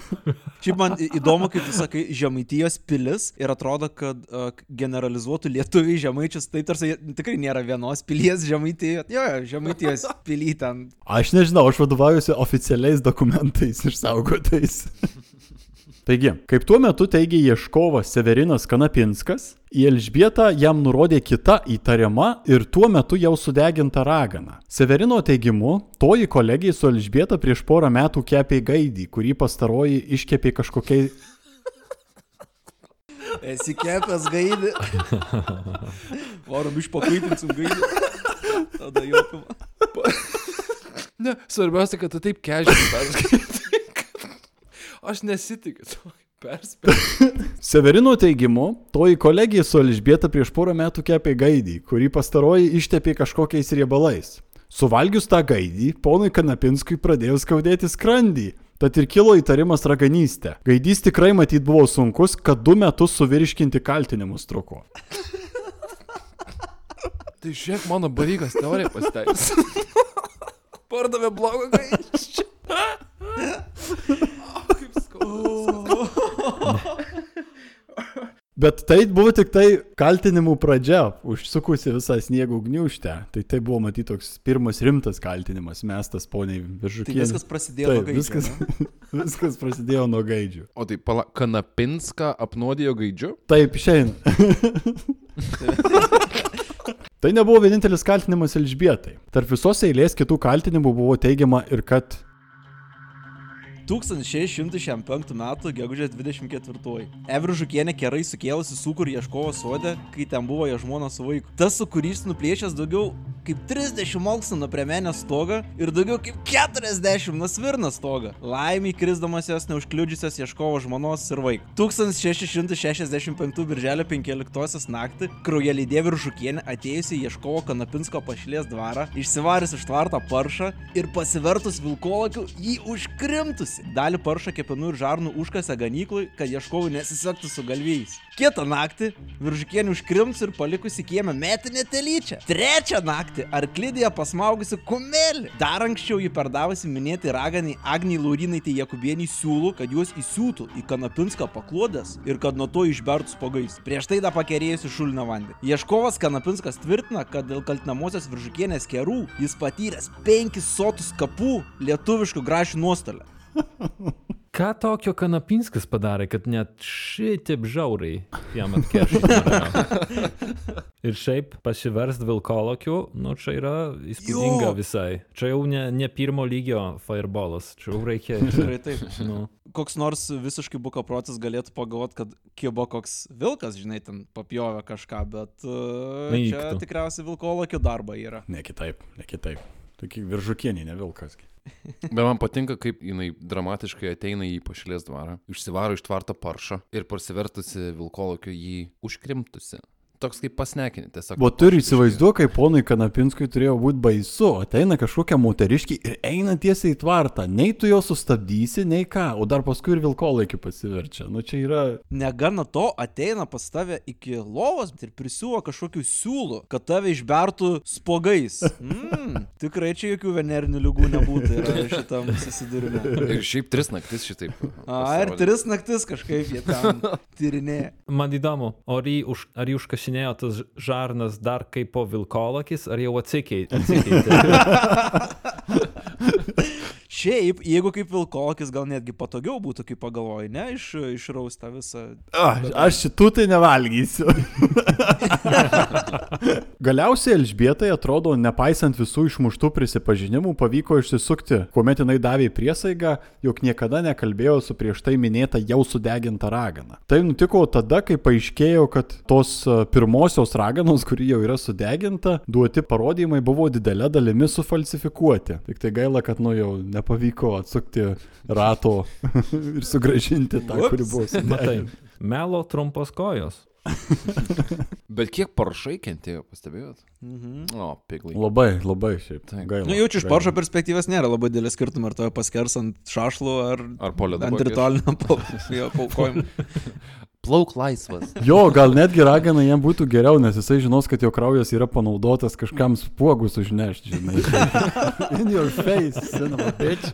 Šiaip man įdomu, kaip tu sakai, žemaitijos pilis ir atrodo, kad uh, generalizuotų lietuviai žemaičius, tai tarsi tikrai nėra vienos pilies žemaitijos. Jo, jo, žemaitijos pily ten. Aš nežinau, aš vadovaujuosi oficialiais dokumentais išsaugotais. Taigi, kaip tuo metu teigia ieškovas Severinas Kanapinskas, į Elžbietą jam nurodė kita įtariama ir tuo metu jau sudeginta ragana. Severino teigimu, toji kolegija su Elžbieta prieš porą metų kepė gaidį, kurį pastaroji iškepė kažkokiai... Esi kepęs gaidį. Varom iš pakaitinsim gaidį. Tada jopima. Ne, svarbiausia, kad tu taip kežiai perskaitai. Aš nesitikiu. to. Severino teigimu, toji kolegija su Elžbieta prieš porą metų kepė gaidį, kurį pastaroji ištepė kažkokiais riebalais. Suvalgius tą gaidį, ponui Kanapinskui pradėjo skaudėti skrandį. Tad ir kilo įtarimas raganystė. Gaidys tikrai matyt buvo sunkus, kad du metus suvirškinti kaltinimus truko. Tai žiūrėk, mano bavykas teorija pasiteis. Pardavė blogą gaiščią. Kaip skaudu. Bet tai buvo tik tai kaltinimų pradžia, užsukusi visą sniego gniužtę. Tai tai buvo matyt toks pirmas rimtas kaltinimas mestas poniai Tai Viržukienė. viskas prasidėjo nuo Taip, gaidžio. viskas, viskas prasidėjo nuo gaidžių. O tai pala, Kanapinską apnuodijo gaidžiu? Taip, išeina. tai nebuvo vienintelis kaltinimas Elžbietai. Tarp visos eilės kitų kaltinimų buvo teigiama ir kad 1605 m. gegužės 24. Evri Žukienė kerai sukėlusi sūkurį ieškovo sode, kai ten buvo jo žmona su vaiku. Tas sūkurys nuplėšęs daugiau kaip 30 mokslo nuo premenės stogo ir daugiau kaip 40 nuo svirno stogo. Laimiai krisdamas jos neužkliudžiusios ieškovo žmonos ir vaikų. 1665 birželio 15 naktį kraujelydė Viržukienė atėjusi ieškovo Kanapinsko pašlės dvarą, išsivarys iš tvarto paršą ir pasivertus vilkolakiu jį užkrimtusi. Dalį paršą kepenų ir žarnų užkasė ganyklui, kad ieškovui nesisektų su galvijais. Kitą naktį Viržukienė užkrimtus ir palikusi kiemę metinę telyčią. Trečią naktį arklidėje pasmaugusi kumelį. Dar anksčiau jį perdavusi minėti raganiai Agniai Laurinaitė Jakubieniai siūlų, kad juos įsiūtų į Kanapinską paklodės ir kad nuo to išbertų spogais. Prieš tai dar pakerėjusi šulinio vandenį. Ieškovas Kanapinskas tvirtina, kad dėl kaltinamosios Viržukienės kerų jis patyręs penkis sotus kapų lietuviškų grašių nuostolę. Ką tokio Kanapinskas padarė, kad net šitaip žiauriai jam atkeršyti? Ir šiaip pasiverst vilkolokiu, nu čia yra įspūdinga Jo. visai. Čia jau ne, ne pirmo lygio fireballas, čia jau reikia. Tikrai taip. Nu, Koks nors visiškai bukaprotis galėtų pagalvoti, kad kibo koks vilkas, žinai, ten papjovė kažką, bet uh, čia tikriausiai vilkolokio darba yra. Ne kitaip, ne kitaip. Tokie viržukieniai, ne vilkas. Bet man patinka, kaip jinai dramatiškai ateina į pašilės dvarą, išsivaro iš tvarto paršą ir parsivertusi vilkolokio jį užkrimtusi. Toks kaip pasnekinė, tiesiog. O turi įsivaizduoti, kaip ponui Kanapinskui turėjo būti baisu. Ateina kažkokia moteriškė ir eina tiesiai į tvartą. Nei tu jo sustabdysi, nei ką. O dar paskui ir vilkolaikį pasiverčia. Nu čia yra... Negana to, ateina pas tave iki lovos ir prisiuvo kažkokių siūlų, kad tave išbertų spogais. Mm, tikrai čia jokių venerinių lygų nebūtų šitam susidūrime. Ir šiaip tris naktis šitaip. A, ir tris naktis kažkaip jie ten tyrinėja. Man įdomu, ar jį, už, ar jį užkašinėjo tas žarnas dar kaip po vilkolakis, ar jau atsikeitė? atsikeitė? Šiaip, jeigu kaip vilkokis, gal netgi patogiau būtų, kaip pagalvoji, ne, iš, išraus tą visą. A, aš šitų tai nevalgysiu. Galiausiai Elžbietai atrodo, nepaisant visų išmuštų prisipažinimų, pavyko išsisukti, kuomet jinai davė priesaigą, jog niekada nekalbėjo su prieš tai minėta jau sudeginta ragana. Tai nutiko tada, kai paaiškėjo, kad tos e, pirmosios raganos, kuri jau yra sudeginta, duoti parodymai buvo didelė dalimi sufalsifikuoti. Tik tai gaila, kad nu jau nepavyko atsukti rato ir sugražinti tą, kuri buvo Matai, melo trumpos kojos. Bet kiek parašai kentėjo, pastebėjot? Mhm. O, piglai. Labai, labai šiaip. Taip. Gaila. Nu, jaučiu iš gaila. Porsche perspektyvos nėra labai didelis skirtumas, ar to paskers ant šašlų, ar Ar ant ritualinio paukojimo. Plauk laisvas. Jo, gal netgi ragana jam būtų geriau, nes jisai žinos, kad jo kraujas yra panaudotas kažkam spuogus užnešti, žinai. In your face, son of a bitch.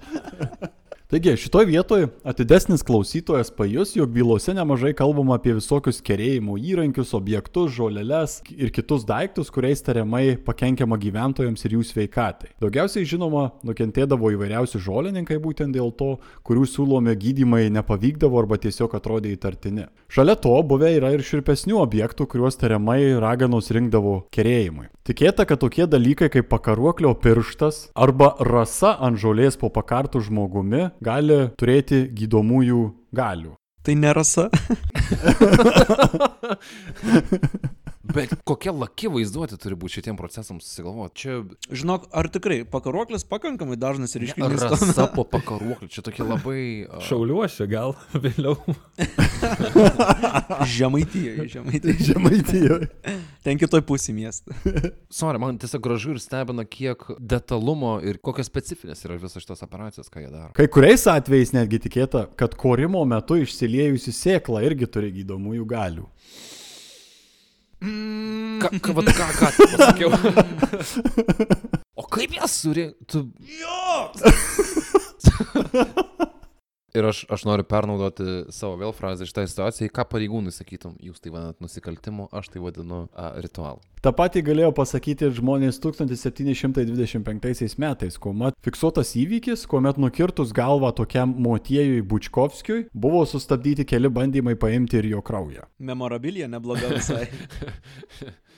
Taigi, šitoje vietoje atidesnis klausytojas pajus, jog bylose nemažai kalbama apie visokius kerėjimo įrankius, objektus, žoleles ir kitus daiktus, kuriais tariamai pakenkiama gyventojams ir jų sveikatai. Daugiausiai žinoma, nukentėdavo įvairiausi žolininkai būtent dėl to, kurių siūlomi gydymai nepavykdavo arba tiesiog atrodė įtartini. Šalia to buvę yra ir širpesnių objektų, kuriuos tariamai raganos rinkdavo kerėjimui. Tikėta, kad tokie dalykai kaip pakaruoklio pirštas arba rasa ant žolės po pakartų žmogumi gali turėti gydomųjų galių. Tai nerasa. Bet kokia laki vaizduotė turi būti šitiem procesams susigalvoti. Čia Žinok, ar tikrai pakaruoklis pakankamai dažnas reiškinys? rasa po pakaruoklį. Čia tokie labai... a, Šauliuosi gal vėliau. Žemaitijoje, žemaitijoje. Žemaitijoje. Ten kitoj pusė miestą. Sorry, man tiesiog gražu ir stebina, kiek detalumo ir kokios specifinės yra visos šitos operacijos, ką jie daro. Kai kuriais atvejais netgi tikėta, kad korimo metu išsiliejusi sėkla irgi turi gydomųjų galių. Ką, ką, vat ką, ką tu pasakiau? o kaip jas surinkti? Ir aš, aš noriu pernaudoti savo vėl frazę šitą situaciją, ką pareigūnai sakytum, jūs tai vadinat nusikaltimu, aš tai vadinu a, ritualu. Ta pati galėjo pasakyti ir žmonės 1725 metais, kuomet fiksuotas įvykis, kuomet nukirtus galvą tokiam motiejui Bučkovskiui, buvo sustabdyti keli bandymai paimti ir jo kraują. Memorabilija nebloga visai.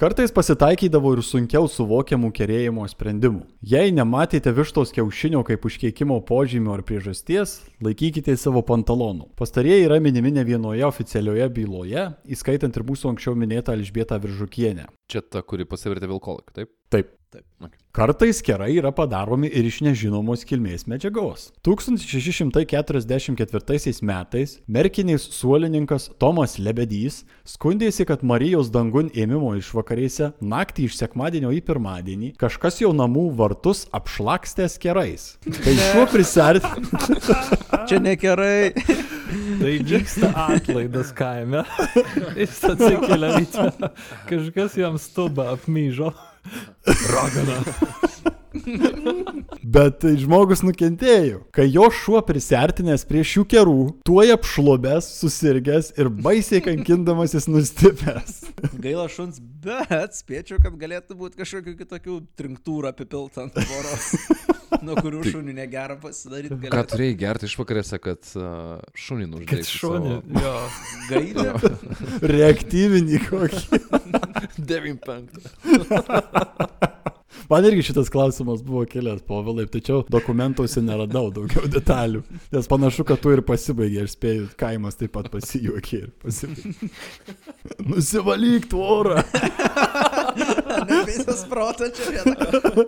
Kartais pasitaikydavo ir sunkiau suvokiamų kerėjimo sprendimų. Jei nematėte vištos kiaušinio kaip užkeikimo požymio ar priežasties, laikykite savo pantalonų. Pastarieji yra minimi ne vienoje oficialioje byloje, įskaitant ir mūsų anksčiau minėtą Elžbietą Viržukienę. Čia ta, kuri pasivertė vilkolak, taip? Taip. Taip. Okay. Kartais kerai yra padaromi ir iš nežinomos kilmės medžiagos. 1644 metais merkinės suolininkas Tomas Lebedys skundėsi, kad Marijos dangun ėmimo išvakarėse naktį iš sekmadienio į pirmadienį kažkas jo namų vartus apšlakstęs kerais. Tai šiuo prisartinimu. Čia negerai. Tai vyksta atlaidas kaime. Jis atsikelia. Kažkas jam stuba apmyžo. Ragana. Bet tai žmogus nukentėjo, kai jo šuo prisartinęs prie šių kerų, tuoj apšlubęs, susirgęs ir baisiai kankindamasis nustipęs. Gaila šuns, bet spėčiau, kad galėtų būti kažkokių kitokių trinktūrų apipilta ant tvoros, nuo kurių šunių negera pasidaryti Ką galėtų. turėjai gerti išvakarėse, kad uh, šunį Kad nužudai? šunį. Jo. Gailė. Reaktyvinį kokį. 95. Man irgi šitas klausimas buvo kilęs povilai, tačiau dokumentuose neradau daugiau detalių. Nes panašu, kad tu ir pasibaigė, aš spėjau, kaimas taip pat pasijuokė ir pasibaigė. Nusivalyk tvorą. Visas protas čia vieta.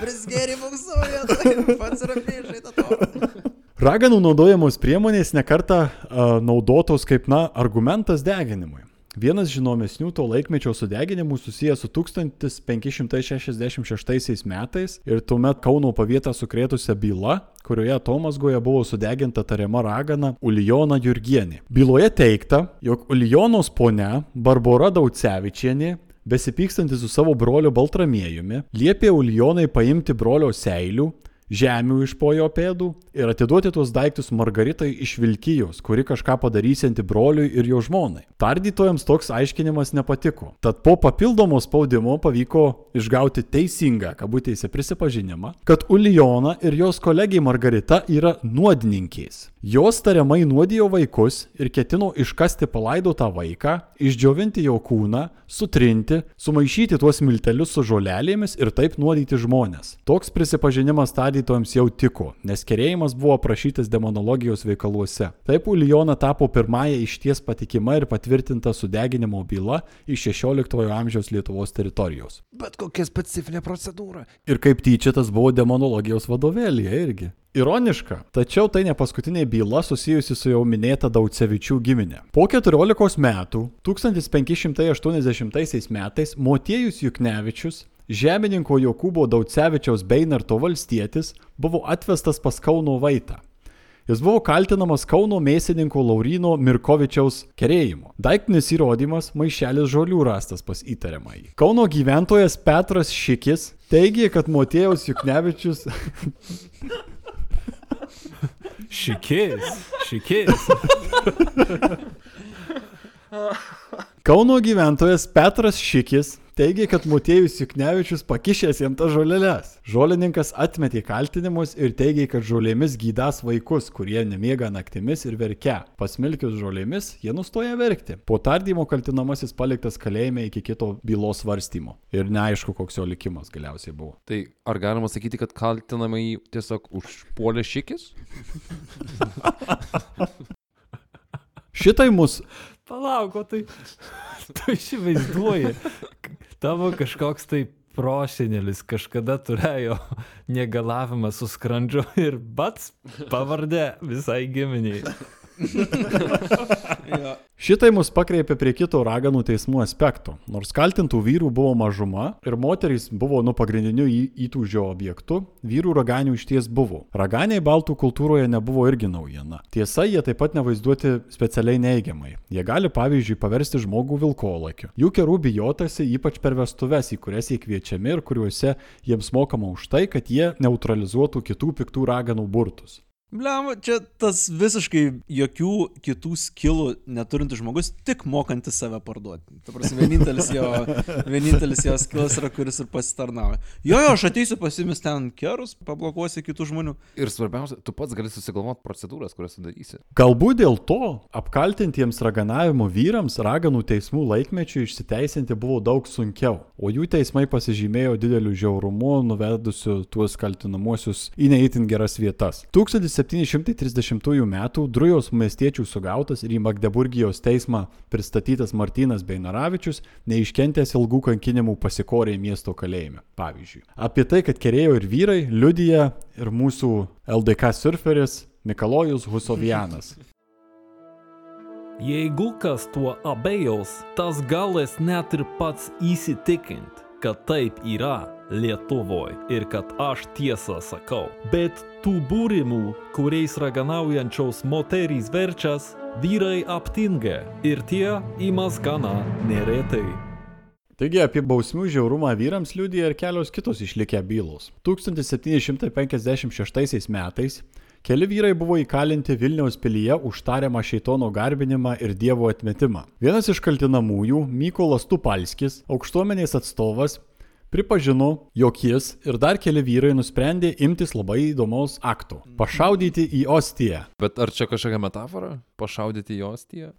Prisgeri mūsų vietą. Pats yra priešai tą tvorą. Raganų naudojamos priemonės nekarta uh, naudotos kaip, na, argumentas deginimui. Vienas žinomesnių to laikmečio sudeginimų susijęs su 1566 metais ir tuomet Kauno pavietą sukrėtusią bylą, kurioje Tomasgoje buvo sudeginta tariama ragana Ulijona Jurgienė. Byloje teikta, jog Ulijonos ponia Barbara Daucevičienė besipykstanti su savo broliu Baltramiejumi, liepė Ulijonai paimti brolio seilių žemių iš po jo pėdų ir atiduoti tuos daiktus Margaritai iš Vilkijos, kuri kažką padarysianti broliui ir jo žmonai. Tardytojams toks aiškinimas nepatiko. Tad po papildomo spaudimo pavyko išgauti teisingą, kabutėse, prisipažinimą, kad Ulijona ir jos kolegė Margarita yra nuodininkiais. Jos tariamai nuodijo vaikus ir ketino iškasti palaidotą vaiką, išdžiovinti jo kūną, sutrinti, sumaišyti tuos miltelius su žolelėmis ir taip nuodyti žmonės. Toks prisipažinimas tardytojams jau tiko, nes kerėjimas buvo aprašytas demonologijos veikaluose. Taip Ulijona tapo pirmąją išties patikima ir patvirtinta sudeginimo byla iš 16 amžiaus Lietuvos teritorijos. Bet kokia specifinė procedūra. Ir kaip tyčia tas buvo demonologijos vadovėlėje irgi. Ironiška, tačiau tai ne paskutinė byla susijusi su jau minėta Daucevičių giminė. Po 14 metų, 1580 metais, Motiejus Juknevičius, žemininko Jokūbo Daucevičiaus Beinarto valstietis, buvo atvestas pas Kauno Vaitą. Jis buvo kaltinamas Kauno mėsininko Laurino Mirkovičiaus kerėjimu. Daiktinis įrodymas - maišelis žolių rastas pas įtariamąjį. Kauno gyventojas Petras Šikis teigė, kad Motiejaus Juknevičius Šikės, šikės. Kauno gyventojas Petras Šikis teigė, kad Motiejus Juknevičius pakišęs jam tas žoleles. Žolininkas atmetė kaltinimus ir teigė, kad žolėmis gydas vaikus, kurie nemiega naktimis ir verkia. Pasmilkius žolėmis, jie nustoja verkti. Po tardymo kaltinamasis paliktas kalėjime iki kito bylos svarstymo. Ir neaišku, koks jo likimas galiausiai buvo. Tai ar galima sakyti, kad kaltinamai tiesiog užpuolė šikis? Šitai mus Palauk, o tai... Tu įsivaizduoji, tavo kažkoks tai prosenelis kažkada turėjo negalavimą su skrandžiu ir pats pavardė visai giminiai. Šitai mus pakreipė prie kito raganų teismų aspekto. Nors kaltintų vyrų buvo mažuma ir moterys buvo nu pagrindiniu į- įtūžio objektu, vyrų raganių iš ties buvo. Raganiai baltų kultūroje nebuvo irgi naujiena. Tiesa, jie taip pat nevaizduoti specialiai neigiamai. Jie gali pavyzdžiui paversti žmogų vilkolakiu. Jų kerų bijotasi ypač per vestuves, į kurias jie kviečiami ir kuriuose jiems mokama už tai, kad jie neutralizuotų kitų piktų raganų burtus. Bliam, čia tas visiškai jokių kitų skilų neturintis žmogus, tik mokantis save parduoti. Ta prasme, vienintelis jo, vienintelis jo skilas yra, kuris ir pasitarnauja. Jo, jo, aš ateisiu pasimis ten kerus, pablokuosiu kitų žmonių. Ir svarbiausia, tu pats gali susigalvoti procedūras, kurias tu darysi. Galbūt dėl to apkaltintiems raganavimo vyrams raganų teismų laikmečių išsiteisinti buvo daug sunkiau, o jų teismai pasižymėjo dideliu žiaurumu, nuvedusiu tuos kaltinamuosius į neįtin geras vietas. 1730 m. Drujos miestiečių sugautas ir į Magdeburgijos teismą pristatytas Martinas Beinaravičius neiškentęs ilgų kankinimų pasikorė miesto kalėjime. Pavyzdžiui, apie tai, kad kerėjo ir vyrai, liudija ir mūsų LDK surferis Mikalojus Husovianas. Jeigu kas tuo abejos, tas galės net ir pats įsitikint, kad taip yra Lietuvoje ir kad aš tiesą sakau. Bet tų būrimų, kuriais raganaujančios moterys verčias, vyrai aptinga ir tie įmas gana neretai. Taigi apie bausmių žiaurumą vyrams liudija ir kelios kitos išlikę bylos. 1756 metais keli vyrai buvo įkalinti Vilniaus pilyje už tariamą šeitono garbinimą ir dievo atmetimą. Vienas iš kaltinamųjų, Mykolas Tupalskis, aukštuomenės atstovas, pripažino, jog jis ir dar keli vyrai nusprendė imtis labai įdomaus akto - pašaudyti į Ostiją. Bet ar čia kažkokia metafora? Pašaudyti į ostiją?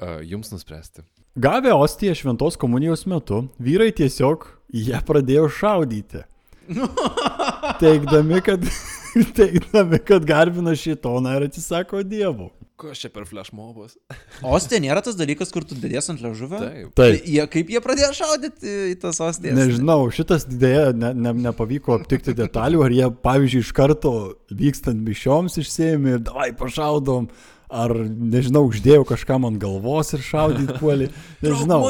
A, Jums nuspręsti. Gavę Ostiją šventos komunijos metu, vyrai tiesiog ją pradėjo šaudyti. Teigdami, kad, teigdami, kad garbina šitoną ir atsisako dievų. Kas čia per flashmobas? Ostė nėra tas dalykas, kur tu dėdės ant ležuvio? Taip. Tai Taip. jie, kaip jie pradėjo šaudyti į tas ostės? Nežinau, šitas dėja ne, ne, nepavyko aptikti detalių, ar jie, pavyzdžiui, iš karto vykstant mišioms išsėmė ir davai pašaudom, ar, nežinau, uždėjau kažkam ant galvos ir šaudyti puolį. Nežinau.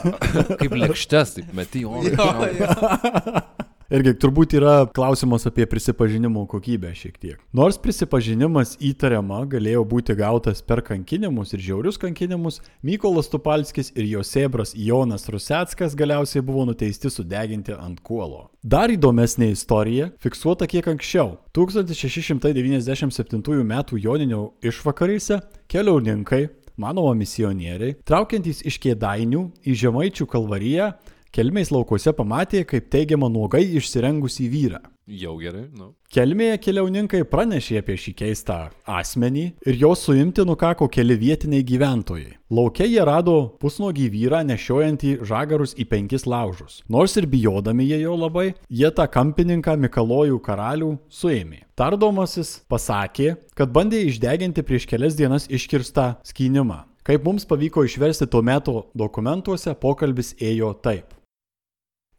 Kaip lėkštes, taip meti orą. Irgi turbūt yra klausimas apie prisipažinimo kokybę šiek tiek. Nors prisipažinimas įtariama galėjo būti gautas per kankinimus ir žiaurius kankinimus, Mykolas Tupalskis ir jo sėbras Jonas Ruseckas galiausiai buvo nuteisti sudeginti ant kuolo. Dar įdomesnė istorija fiksuota kiek anksčiau. 1697 m. Joninio išvakarėse keliauninkai, manoma misionieriai, traukiantys iš kėdainių į Žemaičių kalvariją, kelmės laukuose pamatė, kaip teigiama nuogai išsirengusį vyrą. Jau gerai, nu. Kelmėje keliauninkai pranešė apie šį keistą asmenį ir jo suimti nukako keli vietiniai gyventojai. Lauke jie rado pusnuogį vyrą nešiojantį žagarus į penkis laužus. Nors ir bijodami jie jo labai, jie tą kampininką Mikalojų karalių suėmė. Tardomasis pasakė, kad bandė išdeginti prieš kelias dienas iškirstą skynimą. Kaip mums pavyko išversti tuo metu dokumentuose, pokalbis ėjo taip.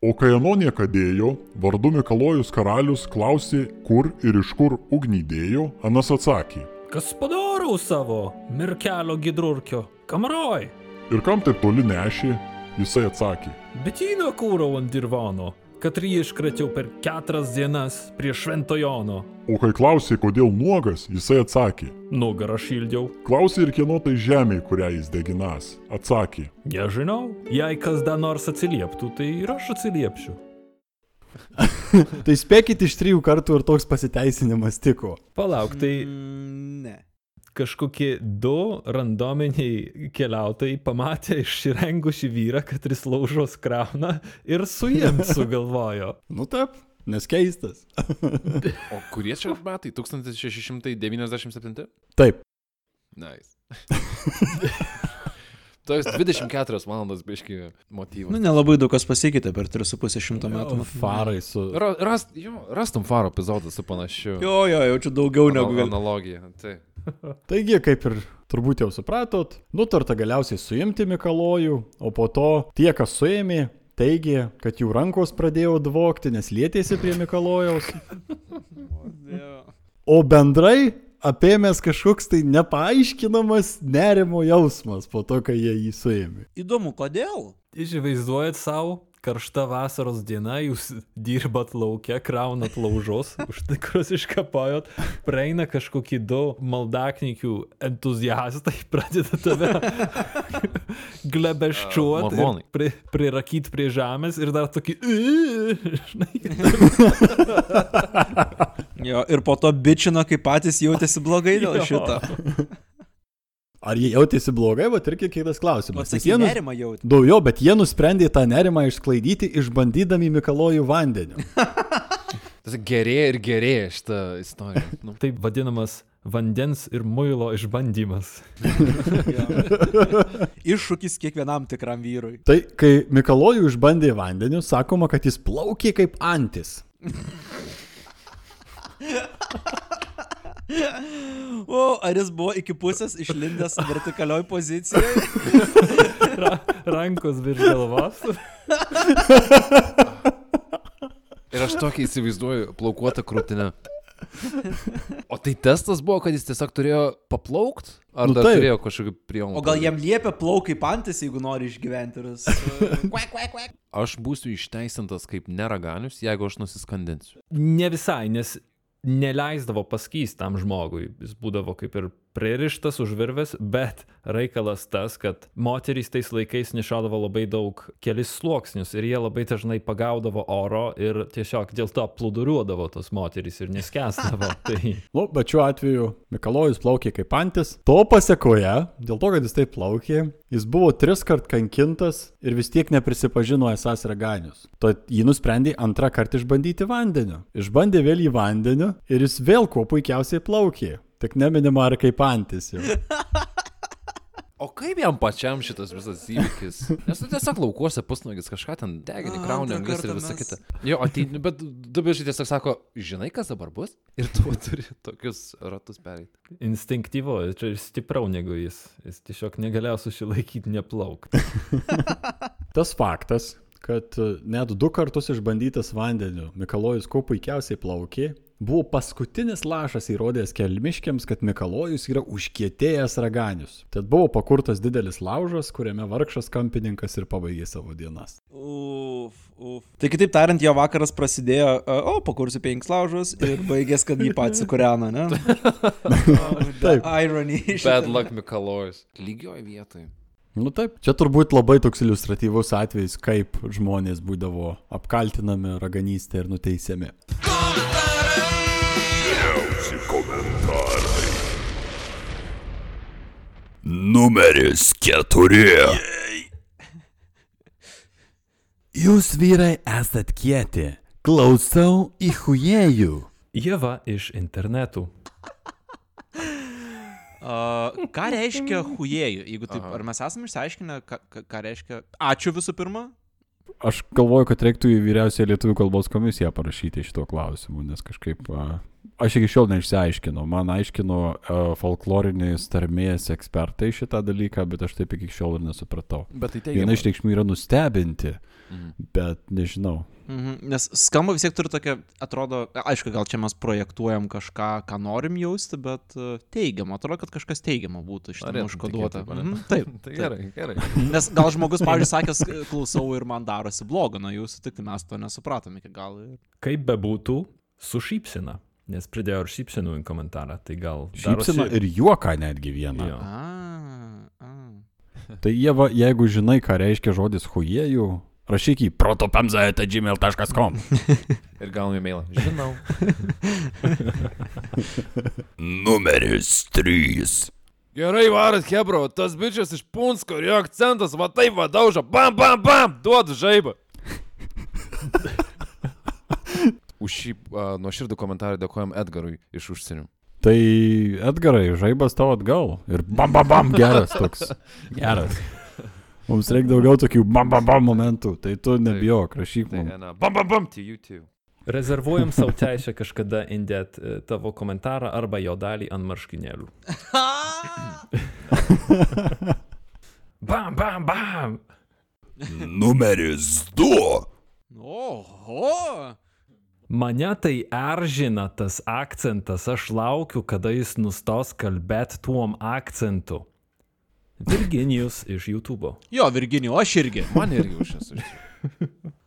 O kai Anonė kadėjo, vardu Mikalojus karalius klausė, kur ir iš kur ugnį dėjo, Anas atsakė. Kas padarau savo, mirkelio gidrurkio, kamaroj, Ir kam taip toli nešė, jisai atsakė. bet įno kūrau ant dirvano, kad jį iškračiau per keturias dienas prie Šventojono. O kai klausė, kodėl nuogas, jisai atsakė. Nugarą šildžiau, Klausė ir kieno tai žemė, kurią jis deginas. Atsakė. nežinau, jei kas dar nors atsilieptų, tai ir aš atsiliepsiu. Tai spėkit iš trijų kartų ir toks pasiteisinimas tiko. Palauk, tai Mm, ne. Kažkokie du randominiai keliautojai pamatė išrengušį vyrą, kad jis laužos krauna ir su jiem sugalvojo. Nu taip, nes keistas. O kurie čia metai? 1697? Taip. Nice. To jūs 24 valandas biški motyvas. Nu, nelabai daug kas pasikeitė per 3,5 metų. Farai su... Ra, rast, jo, rastum faro epizodą su panašiu. Jo, jo, jaučiu daugiau negu analogija. Tai. Taigi, kaip ir turbūt jau supratot, nutarta galiausiai suimti Mikalojų, o po to tie, kas suėmė, teigė, kad jų rankos pradėjo dvokti, nes lietėsi prie Mikalojaus. O bendrai apėmės kažkoks tai nepaaiškinamas nerimo jausmas po to, kai jie jį suėmė. Įdomu, kodėl? Įsivaizduojat savo, karšta vasaros diena, jūs dirbat laukia, kraunat laužos, už tai, kuriuos iškapojot, praeina kažkokie du maldaknykių entuziastai, pradeda tave glebeščiuoti, mormonai. pri, prirakyti prie žemės ir dar tokį... Žinai, Jo, ir po to bičino, kai patys jautėsi blogai dėl šito. Ar jie jautėsi blogai, va irgi kitas klausimas. Nes jie nerimą jautė. Daugiau, bet jie nusprendė tą nerimą išsklaidyti, išbandydami Mikalojų vandeniu. Tas gerėja ir gerėja šitą istoriją. Nu. Tai vadinamas vandens ir muilo išbandymas. Iššūkis kiekvienam tikram vyrui. Tai kai Mikalojų išbandė vandeniu, sakoma, kad jis plaukė kaip antis. O, ar jis buvo iki pusės išlindęs vertikalioj pozicijoje? Ra rankos virš galvos. Ir aš tokį įsivaizduoju plaukuotą krūtinę. O tai testas buvo, kad jis tiesiog turėjo paplaukt? Ar Nu dar taip. turėjo kažkokį priemonių? O gal jam liepia plaukai pantis, jeigu nori išgyventi? Ir jis... Kvek, kvek, kvek. Aš būsiu išteisintas kaip neraganius, jeigu aš nusiskandinsiu. Ne visai, nes neleisdavo paskys tam žmogui. Jis būdavo kaip ir pririštas, užvirvęs, bet reikalas tas, kad moterys tais laikais nešiodavo labai daug kelis sluoksnius ir jie labai dažnai pagaudavo oro ir tiesiog dėl to plūduriuodavo tos moterys ir neskęsdavo. tai Nu, bet šiuo atveju Mikalojus plaukė kaip antis. To pasiekoje, dėl to, kad jis taip plaukė, jis buvo tris kart kankintas ir vis tiek neprisipažino esas reganius. Tad jį nusprendė antrą kartą išbandyti vandeniu. Išbandė vėl į vandeniu ir jis vėl kuo puikiausiai plaukė. Tik neminima ar kaip antis jau. O kaip jam pačiam šitas visas įvykis? Nes tu tiesiog laukuose pusnagis kažką ten degini, krauni anglis ir visa kita. Jo, ateini, bet dabar šitie tiesiog sako, žinai, kas dabar bus? Ir tu turi tokius ratus pereiti. instinktyvu, čia ir stipriau negu jis. Jis tiesiog negalėjo susilaikyti neplaukti. Tas faktas, kad net du kartus išbandytas vandeniu Mikalojus kuo puikiausiai plaukė, buvo paskutinis lašas įrodęs kelmiškiams, kad Mikalojus yra užkietėjęs raganius. Tad buvo pakurtas didelis laužas, kuriame vargšas kampininkas ir pabaigė savo dienas. Uf, uf. Tai kitaip tariant, jo vakaras prasidėjo, a, o, pakursiu penkis laužus ir baigės, kad jį pats sukūreno, ne? Taip. Irony. Bad luck Mikalojus. Lygioj vietoj. Nu taip, čia turbūt labai toks iliustratyvus atvejis, kaip žmonės būdavo apkaltinami raganystė ir nuteisiami. Numeris keturi. Jūs vyrai esat kieti. Klausau į hujėjų. Ieva iš internetų. Uh, ką reiškia hujėjų? Jeigu taip, ar mes esame išsiaiškinę, ką, ką- reiškia... Ačiū visų pirma. Aš galvoju, kad reiktų į vyriausiąją lietuvių kalbos komisiją parašyti šituo klausimu, nes kažkaip a, aš iki šiol neišsiaiškinau. Man aiškino a, folkloriniais tarmės ekspertai šitą dalyką, bet aš taip iki šiol ir nesupratau. Bet tai Viena iš reikšmių yra nustebinti, Mhm. bet nežinau. Mhm. Nes skamba vis tiek turi tokia, atrodo, aišku, gal čia mes projektuojam kažką, ką norim jausti, bet uh, teigiama, atrodo, kad kažkas teigiama būtų iš ten užkoduota. Mhm, Taip. Tai gerai, gerai. Nes gal žmogus, pavyzdžiui, sakęs, klausau ir man darosi blogo, na jūs sutikti, mes to nesupratome iki galo. Kaip bebūtų, su šypsena. Nes pridėjau ir šypsenų į komentarą. Tai gal... Šypsina darosi- ir juoką netgi vieną. Jo. A, a. Tai Jeva, jeigu žinai, ką reiškia žodis hujėjų, rašyk į protopemza.gmail.com. Ir gaunam e-mailą. Žinau. Numeris trys. Gerai varas, Hebro, tas bičias iš Punsko ir jo akcentas va taip va daužo. Bam, bam, bam, duodu žaibą. Už šį uh, nuoširdų komentarą dėkojom Edgarui iš užsienio. Tai Edgarai, žaibas tavo atgal. Ir bam, bam, bam, geras toks. Geras. Mums reikia daugiau tokių bam, bam, bam momentų. Tai tu nebijok, rašyk Tai, na, bam, bam, bam, to you too. Rezervuojam savo teisę kažkada indėti e, tavo komentarą arba jo dalį ant marškinėlių. Bam, bam, bam. Numeris du. Oho. Mane tai erzina tas akcentas, aš laukiu, kada jis nustos kalbėti tuom akcentu. Virginijus iš YouTube. Jo, Virginijų, aš irgi. Man irgi už esu.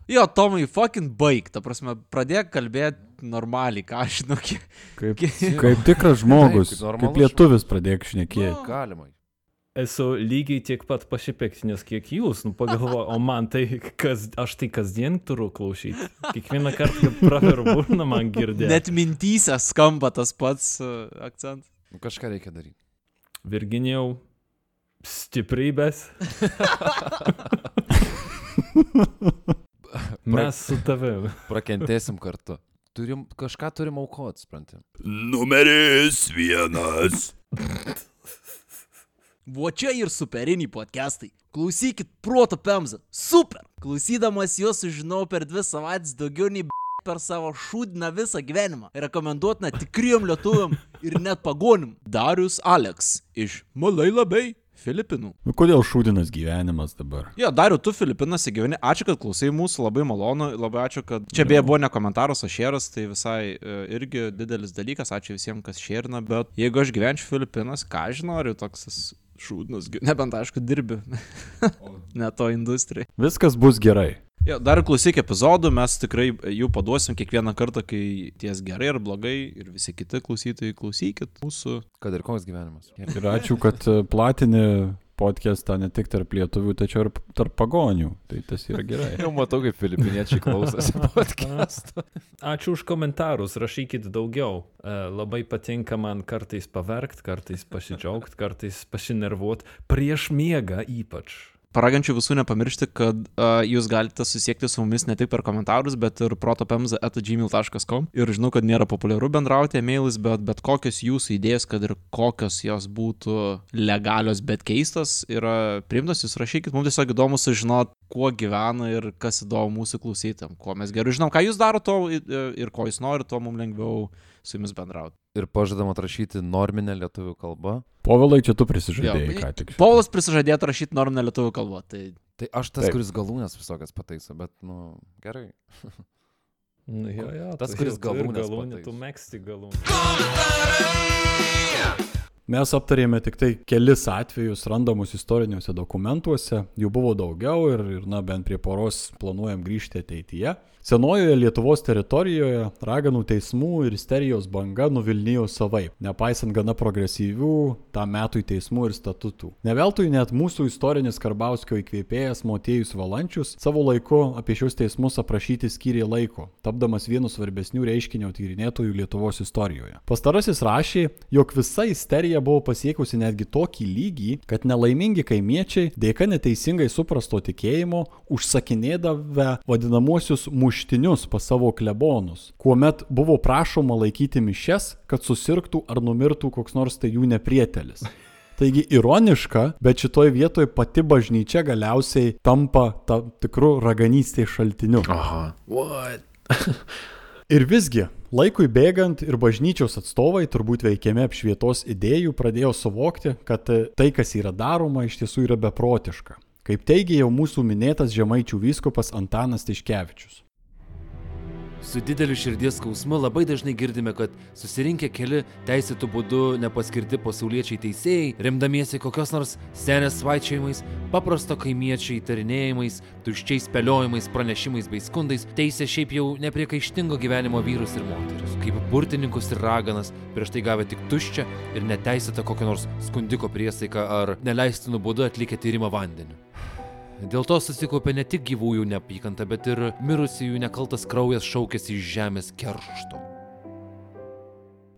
Jo, Tomai, fucking baig, ta prasme, pradėk kalbėti normaliai, ką aš žinau, kiek. Kaip, kaip tikras žmogus, Taip, kaip kaip, lietuvis pradėk šnekėti. Galima. Esu lygiai tiek pat pasipiktinęs, kiek jūs. Nu, pagalvoju, o man tai, kas, aš tai kasdien turiu klausyti. Kiekvieną kartą, kai praveru burną, man girdėti. Net mintyse skamba tas pats uh, akcentas. Nu, kažką reikia daryti. Virginijau, stiprybės. Mes su tavim. Prakentėsim kartu. Turim, kažką turim aukot, supranti. Numeris vienas. Vo čia ir superiniai podcastai. Klausykit proto pemzą. Super. Klausydamas juos sužinau per dvi savaitės daugiau nei b- per savo šūdiną visą gyvenimą. Rekomenduotina tikriem lietuviam ir net pagonim. Darius Aleks iš Malai labai Filipinų. Nu, kodėl šūdinas gyvenimas dabar? Jo, Dariu, tu Filipinuose gyveni. Ačiū, kad klausai mūsų, labai malonu, labai ačiū, kad... Čia beje buvo ne komentaras, o šėras, tai visai e, irgi didelis dalykas, ačiū visiems, kas šėrina, bet jeigu aš gyvenčiau Filipinuose, ką aš noriu, toks gy- nebent aišku dirbi. ne to industrijai. Viskas bus gerai. Jo, dar klausyk epizodų, mes tikrai jų paduosim kiekvieną kartą, kai ties gerai ar blogai ir visi kiti klausytojai klausykit mūsų. Kad ir koks gyvenimas. Ir ačiū, kad e, platini podcastą ne tik tarp lietuvių, tačiau ir tarp pagonių. Tai tas yra gerai. Jau matau, kaip filipiniečiai klausosi podcast'o. Ačiū už komentarus, rašykit daugiau. E, Labai patinka man kartais paverkt, kartais pasidžiaugt, kartais pasinervuot. Prieš miegą ypač. Paragančiau visų nepamiršti, kad uh, jūs galite susiekti su mumis ne tik per komentarus, bet ir protopemza.gmail.com. Ir žinau, kad nėra populiaru bendrauti e-mailais, bet bet kokios jūsų idėjos, kad ir kokios jos būtų legalios, bet keistos, yra priimtos, jūs rašykit. Mums tiesiog įdomu sužinoti, kuo gyvena ir kas įdomu mūsų klausytėm. Kuo mes geriau žinom, ką jūs darote ir ko jūs norite, tuo mums lengviau su jumis bendrauti. Ir pažadam atrašyti norminę lietuvių kalbą. Povilai, čia tu prisižadėjai Jo, ką tik. Paulas prisižadėtų rašyti norminę lietuvių kalbą. Tai Tai aš tas, Taip. kuris galūnės visokias pataiso, bet, nu, gerai. Nu, jo, jo, Tas, tu kuris galūnes galūnę, tu mėgsti galūnę. Mes aptarėme tik tai kelis atvejus randamus istoriniuose dokumentuose, jų buvo daugiau ir, ir na, bent prie poros planuojam grįžti ateityje. Senojoje Lietuvos teritorijoje raganų teismų ir isterijos banga nuvilnijo savaip, nepaisant gana progresyvių tam metui teismų ir statutų. Neveltui net mūsų istorinis Karbauskio įkvėpėjas Motiejus Valančius savo laiku apie šios teismus aprašyti skyrė laiko, tapdamas vienu svarbesnių reiškinio tyrinėtojų Lietuvos istorijoje. Pastarasis rašė, jog visa isterija buvo pasiekusi netgi tokį lygį, kad nelaimingi kaimiečiai dėka neteisingai suprasto tikėjimo užsakinėdavę vadinamuosius muštinius pas savo klebonus, kuomet buvo prašoma laikyti mišes, kad susirgtų ar numirtų koks nors tai jų neprietelis. Taigi ironiška, bet šitoj vietoje pati bažnyčia galiausiai tampa tam tikrų raganystės šaltiniu. Aha. What? Ir visgi, laikui bėgant ir bažnyčios atstovai, turbūt veikiami apšvietos idėjų, pradėjo suvokti, kad tai, kas yra daroma, iš tiesų yra beprotiška. Kaip teigia jau mūsų minėtas žemaičių vyskupas Antanas Tiškevičius. Su dideliu širdies skausmu labai dažnai girdime, kad susirinkę keli teisėtų būdų nepaskirti pasauliečiai teisėjai, remdamiesi kokios nors senės svaičiavimais, paprasto kaimiečio įtarinėjimais, tuščiais spėliojimais, pranešimais bei skundais, teisė šiaip jau nepriekaištingo gyvenimo vyrus ir moteris, kaip burtininkus ir raganas, prieš tai gavę tik tuščią ir neteisėtą kokią nors skundiko priesaiką ar neleistinų būdų atlikę tyrimą vandeniu. Dėl to susikaupė ne tik gyvųjų neapykanta, bet ir mirusiųjų nekaltas kraujas šaukėsi iš žemės keršto.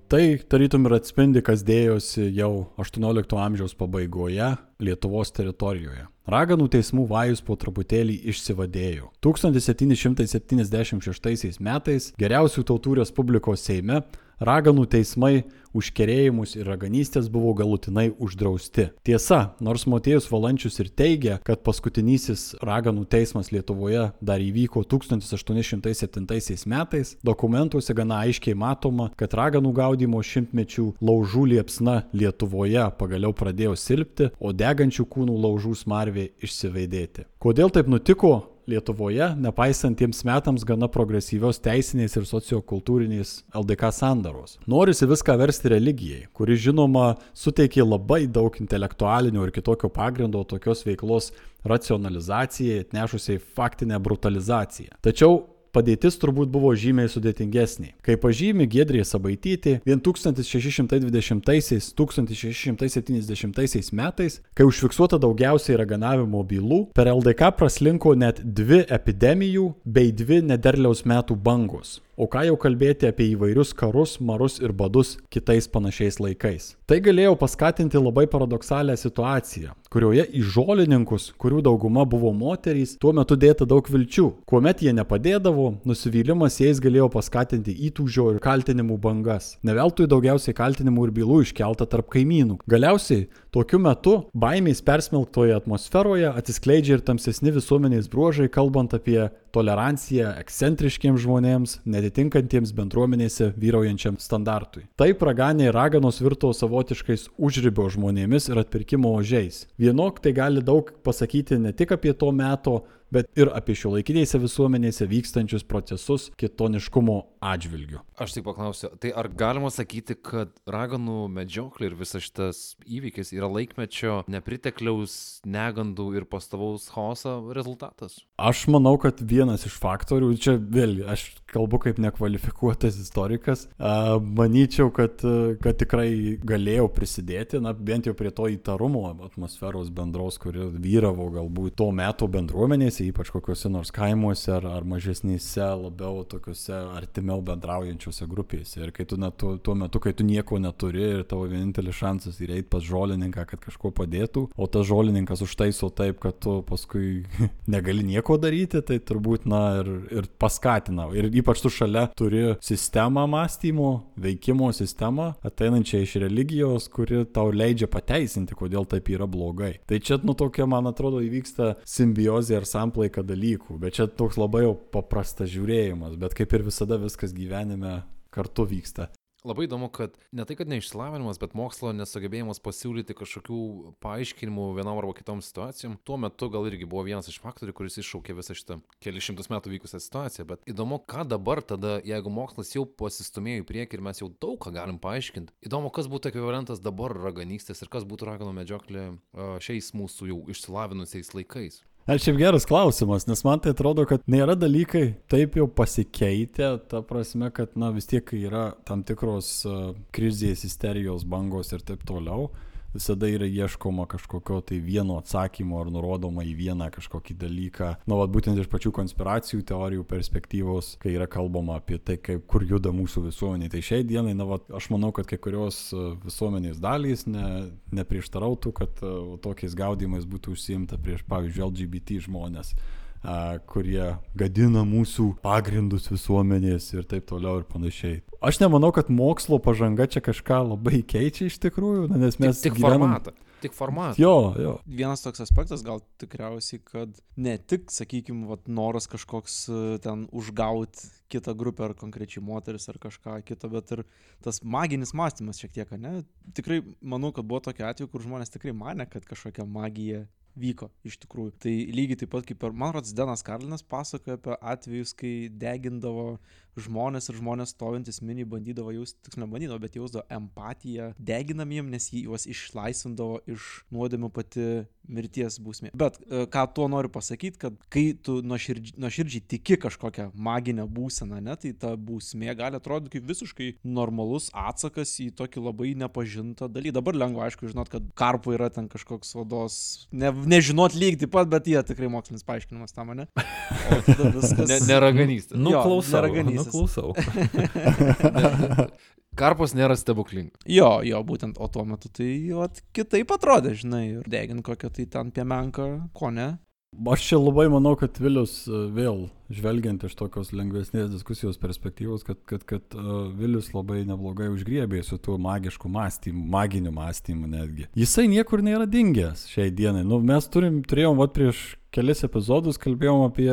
Tai tarytum ir atspindi, kas dėjosi jau 18 amžiaus pabaigoje Lietuvos teritorijoje. Raganų teismų vajus po truputėlį išsivadėjo. 1776 metais geriausių tautų Respublikos Seime raganų teismai už kerėjimus ir raganystės buvo galutinai uždrausti. Tiesa, nors Motiejus Valančius ir teigia, kad paskutinysis raganų teismas Lietuvoje dar įvyko 1807 metais, dokumentuose gana aiškiai matoma, kad raganų gaudimo šimtmečių laužų liepsna Lietuvoje pagaliau pradėjo silpti, o degančių kūnų laužų smarvė išsiveidėti. Kodėl taip nutiko? Lietuvoje, nepaisant tiems metams gana progresyvios teisinės ir sociokultūrinės LDK sandaros. Norisi viską versti religijai, kuri žinoma suteikė labai daug intelektualinio ir kitokio pagrindo tokios veiklos racionalizacijai, atnešusiai faktinę brutalizaciją. Tačiau padėtis turbūt buvo žymiai sudėtingesnė. Kaip pažymi Gedrė Sabaitytė, vien 1620-1670 metais, kai užfiksuota daugiausiai raganavimo bylų, per LDK praslinko net dvi epidemijų bei dvi nederliaus metų bangos. O ką jau kalbėti apie įvairius karus, marus ir badus kitais panašiais laikais. Tai galėjo paskatinti labai paradoksalią situaciją, kurioje į žolininkus, kurių dauguma buvo moterys, tuo metu dėta daug vilčių. Kuomet jie nepadėdavo, nusivylimas jais galėjo paskatinti įtūžio ir kaltinimų bangas. Neveltui daugiausiai kaltinimų ir bylų iškelta tarp kaimynų. Galiausiai, tokiu metu baimės persmelktoje atmosferoje atsiskleidžia ir tamsesni visuomenės bruožai, kalbant apie toleranciją ekscentriškiams žmonėms, netitinkantiems bendruomenėse vyraujančiam standartui. Taip raganė ir raganos virto savotiškais užribio žmonėmis ir atpirkimo ožiais. Vienok tai gali daug pasakyti ne tik apie to meto, bet ir apie šio laikinėse visuomenėse vykstančius procesus kitoniškumo atžvilgiu. Aš tik paklausiu, tai ar galima sakyti, kad raganų medžioklė ir visas šitas įvykis yra laikmečio nepritekliaus, negandų ir pastovaus chaoso rezultatas? Aš manau, kad vienas iš faktorių, čia vėlgi, aš kalbu kaip nekvalifikuotas istorikas, a, manyčiau, kad, kad tikrai galėjau prisidėti, na, bent jau prie to įtarumo atmosferos bendros, kuri vyravo galbūt to meto bendruomenėse, ypač kokiuose nors kaimuose ar, ar mažesnėse, labiau tokiuose artimiau bendraujančiose grupėse. Ir kai tu net tuo, tuo metu, kai tu nieko neturi ir tavo vienintelis šansas yra eiti pas žolininką, kad kažko padėtų, o tas žolininkas užtaiso taip, kad tu paskui negali nieko daryti, tai turbūt, na, ir, ir paskatina. Ir ypač tu šalia turi sistemą mąstymo, veikimo sistemą, ateinančią iš religijos, kuri tau leidžia pateisinti, kodėl taip yra blogai. Tai čia, nu, tokia, man atrodo, įvyksta simbiozė ar samplaika dalykų, bet čia toks labai jau paprastas žiūrėjimas, bet kaip ir visada viskas gyvenime kartu vyksta. Labai įdomu, kad ne tai, kad neišsilavinimas, bet mokslo nesugebėjimas pasiūlyti kažkokių paaiškinimų vienam arba kitom situacijom, tuo metu gal irgi buvo vienas iš faktorių, kuris iššaukė visą šitą kelius šimtus metų vykusią situaciją. Bet įdomu, ką dabar tada, jeigu mokslas jau pasistumėjo į priekį ir mes jau daug ką galim paaiškinti. Įdomu, kas būtų ekvivalentas dabar raganystės ir kas būtų raganų medžioklė šiais mūsų jau išsilavinusiais laikais. Ar šiaip geras klausimas, nes man tai atrodo, kad nėra dalykai taip jau pasikeitę, ta prasme, kad, na, vis tiek yra tam tikros uh, krizės, isterijos bangos ir taip toliau. Visada yra ieškoma kažkokio tai vieno atsakymo ar nurodoma į vieną kažkokį dalyką. Na, vad būtent iš pačių konspiracijų teorijų perspektyvos, kai yra kalbama apie tai, kaip kur juda mūsų visuomenė. Tai šiai dienai, na, vat, aš manau, kad kai kurios uh, visuomenės dalys ne, neprieštarautų, kad uh, tokiais gaudimais būtų užsiimta prieš, pavyzdžiui, LGBT žmonės kurie gadina mūsų pagrindus visuomenės ir taip toliau ir panašiai. Aš nemanau, kad mokslo pažanga čia kažką labai keičia iš tikrųjų, na, nes mes Tik, tik gyvenam- formatą. Tik formatą. Jo, jo. Vienas toks aspektas gal tikriausiai, kad ne tik, sakykime, vat, noras kažkoks e, ten užgauti kitą grupę ar konkrečiai moteris ar kažką kito, bet ir tas maginis mąstymas šiek tiek, ne? Tikrai manau, kad buvo tokia atveju, kur žmonės tikrai mane, kad kažkokia magija vyko iš tikrųjų. Tai lygiai taip pat kaip ir, man rodos, Denas Karlinas pasakoja apie atvejus, kai degindavo žmonės ir žmonės stovintis mini bandydavo jausti, tiksliau nebandydavo, bet jausdavo empatiją deginamiem, nes jį juos išlaisvindavo iš nuodėmių pati mirties bausmė. Bet e, ką tuo noriu pasakyti, kad kai tu nuoširdžiai, nuoširdžiai tiki kažkokią maginę būseną, ne, tai ta bausmė gali atrodyti kaip visiškai normalus atsakas į tokį labai nepažintą dalyką. Dabar lengva, aišku, žinot, kad karpų yra ten kažkoks odos, ne, nežinot lygiai taip pat, bet jie tikrai mokslinis paaiškinimas tam, ne? Viskas. Ne, neraganystė. Jo, Nuklausau. neraganystės. Nuklausau. Karpos nėra stebuklingas. Jo, jo, būtent, o tuo metu tai vat, kitaip atrodė, žinai, ir degint kokią tai ten piemenką, ko ne. Aš čia labai manau, kad Vilius e, vėl, žvelgiant iš tokios lengvesnės diskusijos perspektyvos, kad, kad, kad uh, Vilius labai neblogai užgriebė su tuo magišku mąstymu, maginiu mąstymu netgi. Jisai niekur nėra dingęs šiai dienai. Nu, mes turim, turėjom, va, prieš kelis epizodus kalbėjom apie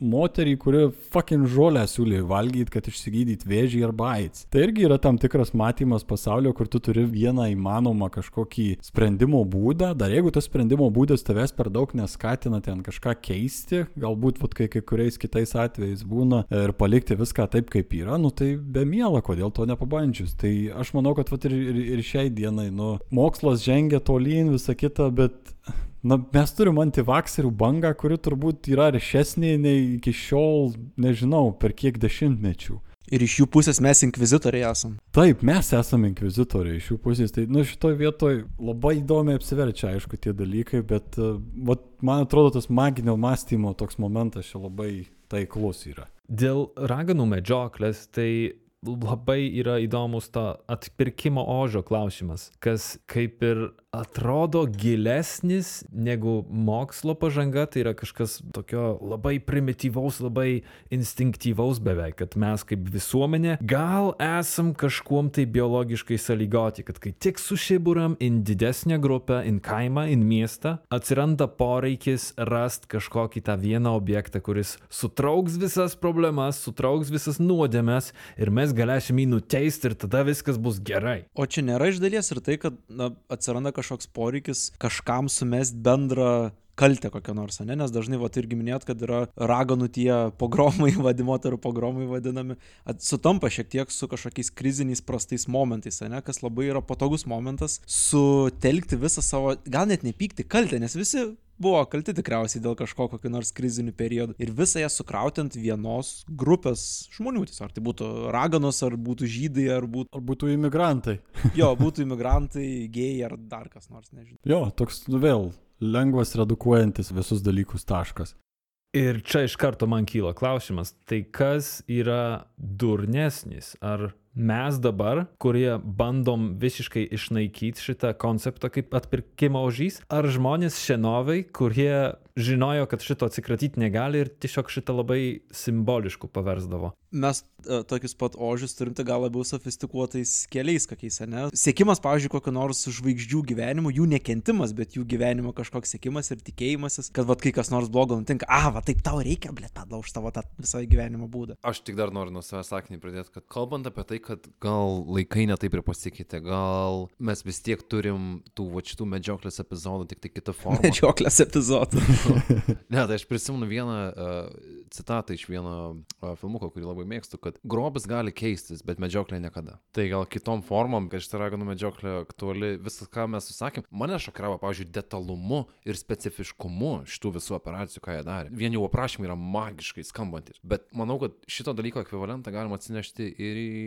moterį, kuri fucking žolę siūlė valgyti, kad išsigydyt vėžį arba AIDS. Tai irgi yra tam tikras matymas pasaulio, kur tu turi vieną įmanomą kažkokį sprendimo būdą. Dar jeigu tas sprendimo būdas tavęs per daug neskatina ten kažką keisti, galbūt vat, kai kai kuriais kitais atvejais būna ir palikti viską taip, kaip yra, nu tai be miela, kodėl to nepabandžius. Tai aš manau, kad vat, ir, ir, ir šiai dienai, nu, mokslas žengia tolyn, visa kita, bet Na, mes turim antivakserių bangą, kuri turbūt yra aršesnė nei iki šiol, nežinau, per kiek dešimtmečių. Ir iš jų pusės mes inkvizitoriai esam. Taip, mes esame inkvizitoriai iš jų pusės, tai, nu, šitoj vietoj labai įdomiai apsiverčia, aišku, tie dalykai, bet, uh, vat, man atrodo, tas maginio mąstymo toks momentas čia labai taiklus yra. Dėl raganų medžioklės, tai labai yra įdomus ta atpirkimo ožio klausimas, kas kaip ir atrodo gilesnis negu mokslo pažanga, tai yra kažkas tokio labai primityvaus, labai instinktyvaus beveik, kad mes kaip visuomenė gal esam kažkuom tai biologiškai sąlygoti, kad kai tik sušiburam į didesnę grupę, į kaimą, į miestą, atsiranda poreikis rasti kažkokį tą vieną objektą, kuris sutrauks visas problemas, sutrauks visas nuodėmes ir mes galėsim jį nuteisti ir tada viskas bus gerai. O čia nėra iš dalies ir tai, kad na, atsiranda kažkoks poreikis kažkam sumest bendrą kaltę kokią nors, ne? nes dažnai, va, irgi minėt, kad yra raganų tie pogromai, vadinami moterų pogromai vadinami, sutampa šiek tiek su kažkokiais kriziniais prastais momentais, ne? kas labai yra patogus momentas sutelkti visą savo, gal net nepykti, kaltę, nes visi buvo kalti tikriausiai dėl kažko kokiu nors kriziniu periodu ir visą ją sukrauti ant vienos grupės žmonių, tiesiog ar tai būtų raganos, ar būtų žydai, ar būtų, Ar būtų imigrantai? jo, būtų imigrantai, gėjai ar dar kas nors, nežinau. Jo, toks, nu vėl, lengvas redukuojantis visus dalykus taškas. Ir čia iš karto man kyla klausimas, tai kas yra durnesnis? Ar mes dabar, kurie bandom visiškai išnaikyti šitą konceptą kaip atpirkimo ožys, ar žmonės senovai, kurie žinojo, kad šito atsikratyti negali ir tiesiog šitą labai simbolišku paversdavo? Mes e, tokius pat ožius turim tai gal labiau sofistikuotais keliais kokiais, ne? Siekimas, pavyzdžiui, kokio nors žvaigždžių gyvenimo, jų nekentimas, bet jų gyvenimo kažkoks siekimas ir tikėjimasis, kad vad kai kas nors blogo nutinka, ah, va taip tau reikia, blė, tada už tavo tą visą gyvenimo būdą. Aš tik dar noriu nuo savęs sakinį pridėti, kad kalbant apie tai, kad gal laikai netaip ir pasikeitė, gal mes vis tiek turim tų va šitų medžioklės epizodų, tik tai kitą formą. Medžioklės epizodų. Ne, tai aš prisimenu vieną uh, citatą iš vieno uh, filmuko, kurį labai mėgstu, kad grobis gali keistis, bet medžioklė niekada. Tai gal kitom formom, kad šitą raganų medžioklę aktuali, viskas, ką mes susakėm, mane šokiravo, pavyzdžiui, detalumu ir specifiškumu šitų visų operacijų, ką jie darė. Vien jau aprašymai yra magiškai skambantis. Bet manau, kad šito dalyko ekvivalentą galima atsinešti ir į,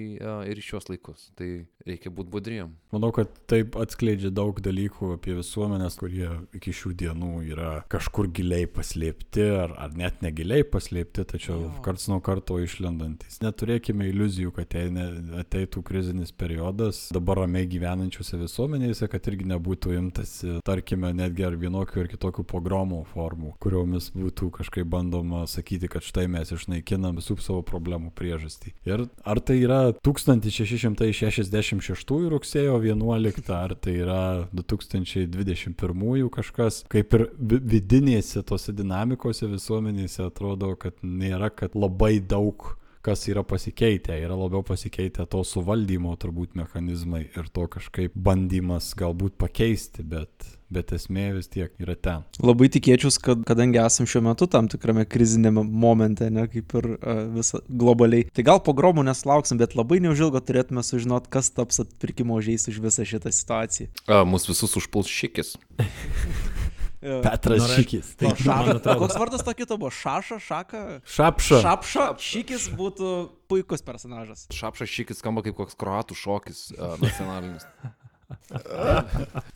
ir į šios laikus. Tai reikia būti budriem. Manau, kad taip atskleidžia daug dalykų apie visuomenės, kurie iki šių dienų yra kažkur giliai paslėpti ar, ar net negiliai paslėpti, tačiau karts nuo karto išlendantis. Neturėkime iliuzijų, kad ateina- ateitų krizinis periodas dabar ramiai gyvenančiose visuomenėse, kad irgi nebūtų imtasi, tarkime, netgi ar vienokių ar kitokių pogromų formų, kuriomis būtų kažkaip bandoma sakyti, kad štai mes išnaikinam visų savo problemų priežastį. Ir ar tai yra 1666 rugsėjo 11, ar tai yra 2021 kažkas, kaip ir vi- vidinėse tose dinamikose visuomenėse atrodo, kad nėra, kad labai daug kas yra pasikeitę, yra labiau pasikeitę to suvaldymo turbūt mechanizmai ir to kažkaip bandymas galbūt pakeisti, bet, bet esmė vis tiek yra ten. Labai tikėčiau, kad kadangi esam šiuo metu tam tikrame krizinėme momente, ne kaip ir uh, visą globaliai, tai gal pogromų neslauksim, bet labai neužilgo turėtume sužinoti, kas taps atpirkimo žiais už visą šitą situaciją. Uh, mūsų visus užpuls šikis. Petras Norėč- Šykis. Man šaša, koks vardas to kito buvo? Šaša, šaka? Šapša. Šapša. Šykis būtų puikus personažas. Šapšas šikis skamba kaip koks kroatų šokis uh, nacionalinis.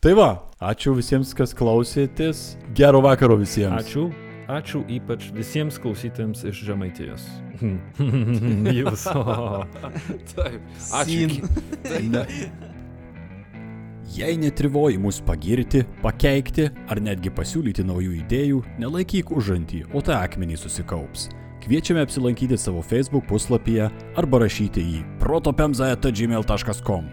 Tai va, ačiū visiems, kas klausėtės. Gero vakaro visiems. Ačiū. Ačiū ypač visiems klausytėms iš Žemaitijos. Jūs. Taip. Ačiū. Jei netrivoji mus pagirti, pakeikti ar netgi pasiūlyti naujų idėjų, nelaikyk užantį, o tą akmenį susikaups. Kviečiame apsilankyti savo Facebook puslapyje arba rašyti į protopemza.gmail.com.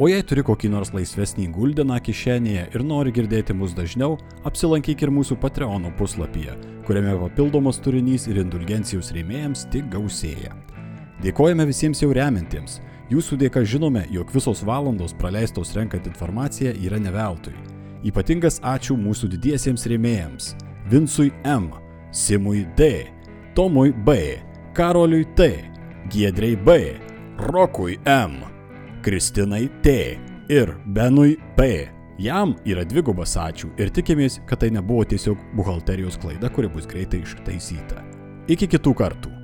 O jei turi kokį nors laisvesnį guldeną kišenėje ir nori girdėti mus dažniau, apsilankyk ir mūsų Patreon puslapyje, kuriame papildomas turinys ir indulgencijos rėmėjams tik gausėja. Dėkojame visiems jau remintiems. Jūsų dėka žinome, jog visos valandos praleistos renkant informaciją yra neveltui. Ypatingas ačiū mūsų didiesiems rėmėjams - Vinsui M, Simui D, Tomui B, Karoliui T, Giedrei B, Rokui M, Kristinai T ir Benui P. Jam yra dvigubas ačiū ir tikimės, kad tai nebuvo tiesiog buhalterijos klaida, kuri bus greitai ištaisyta. Iki kitų kartų.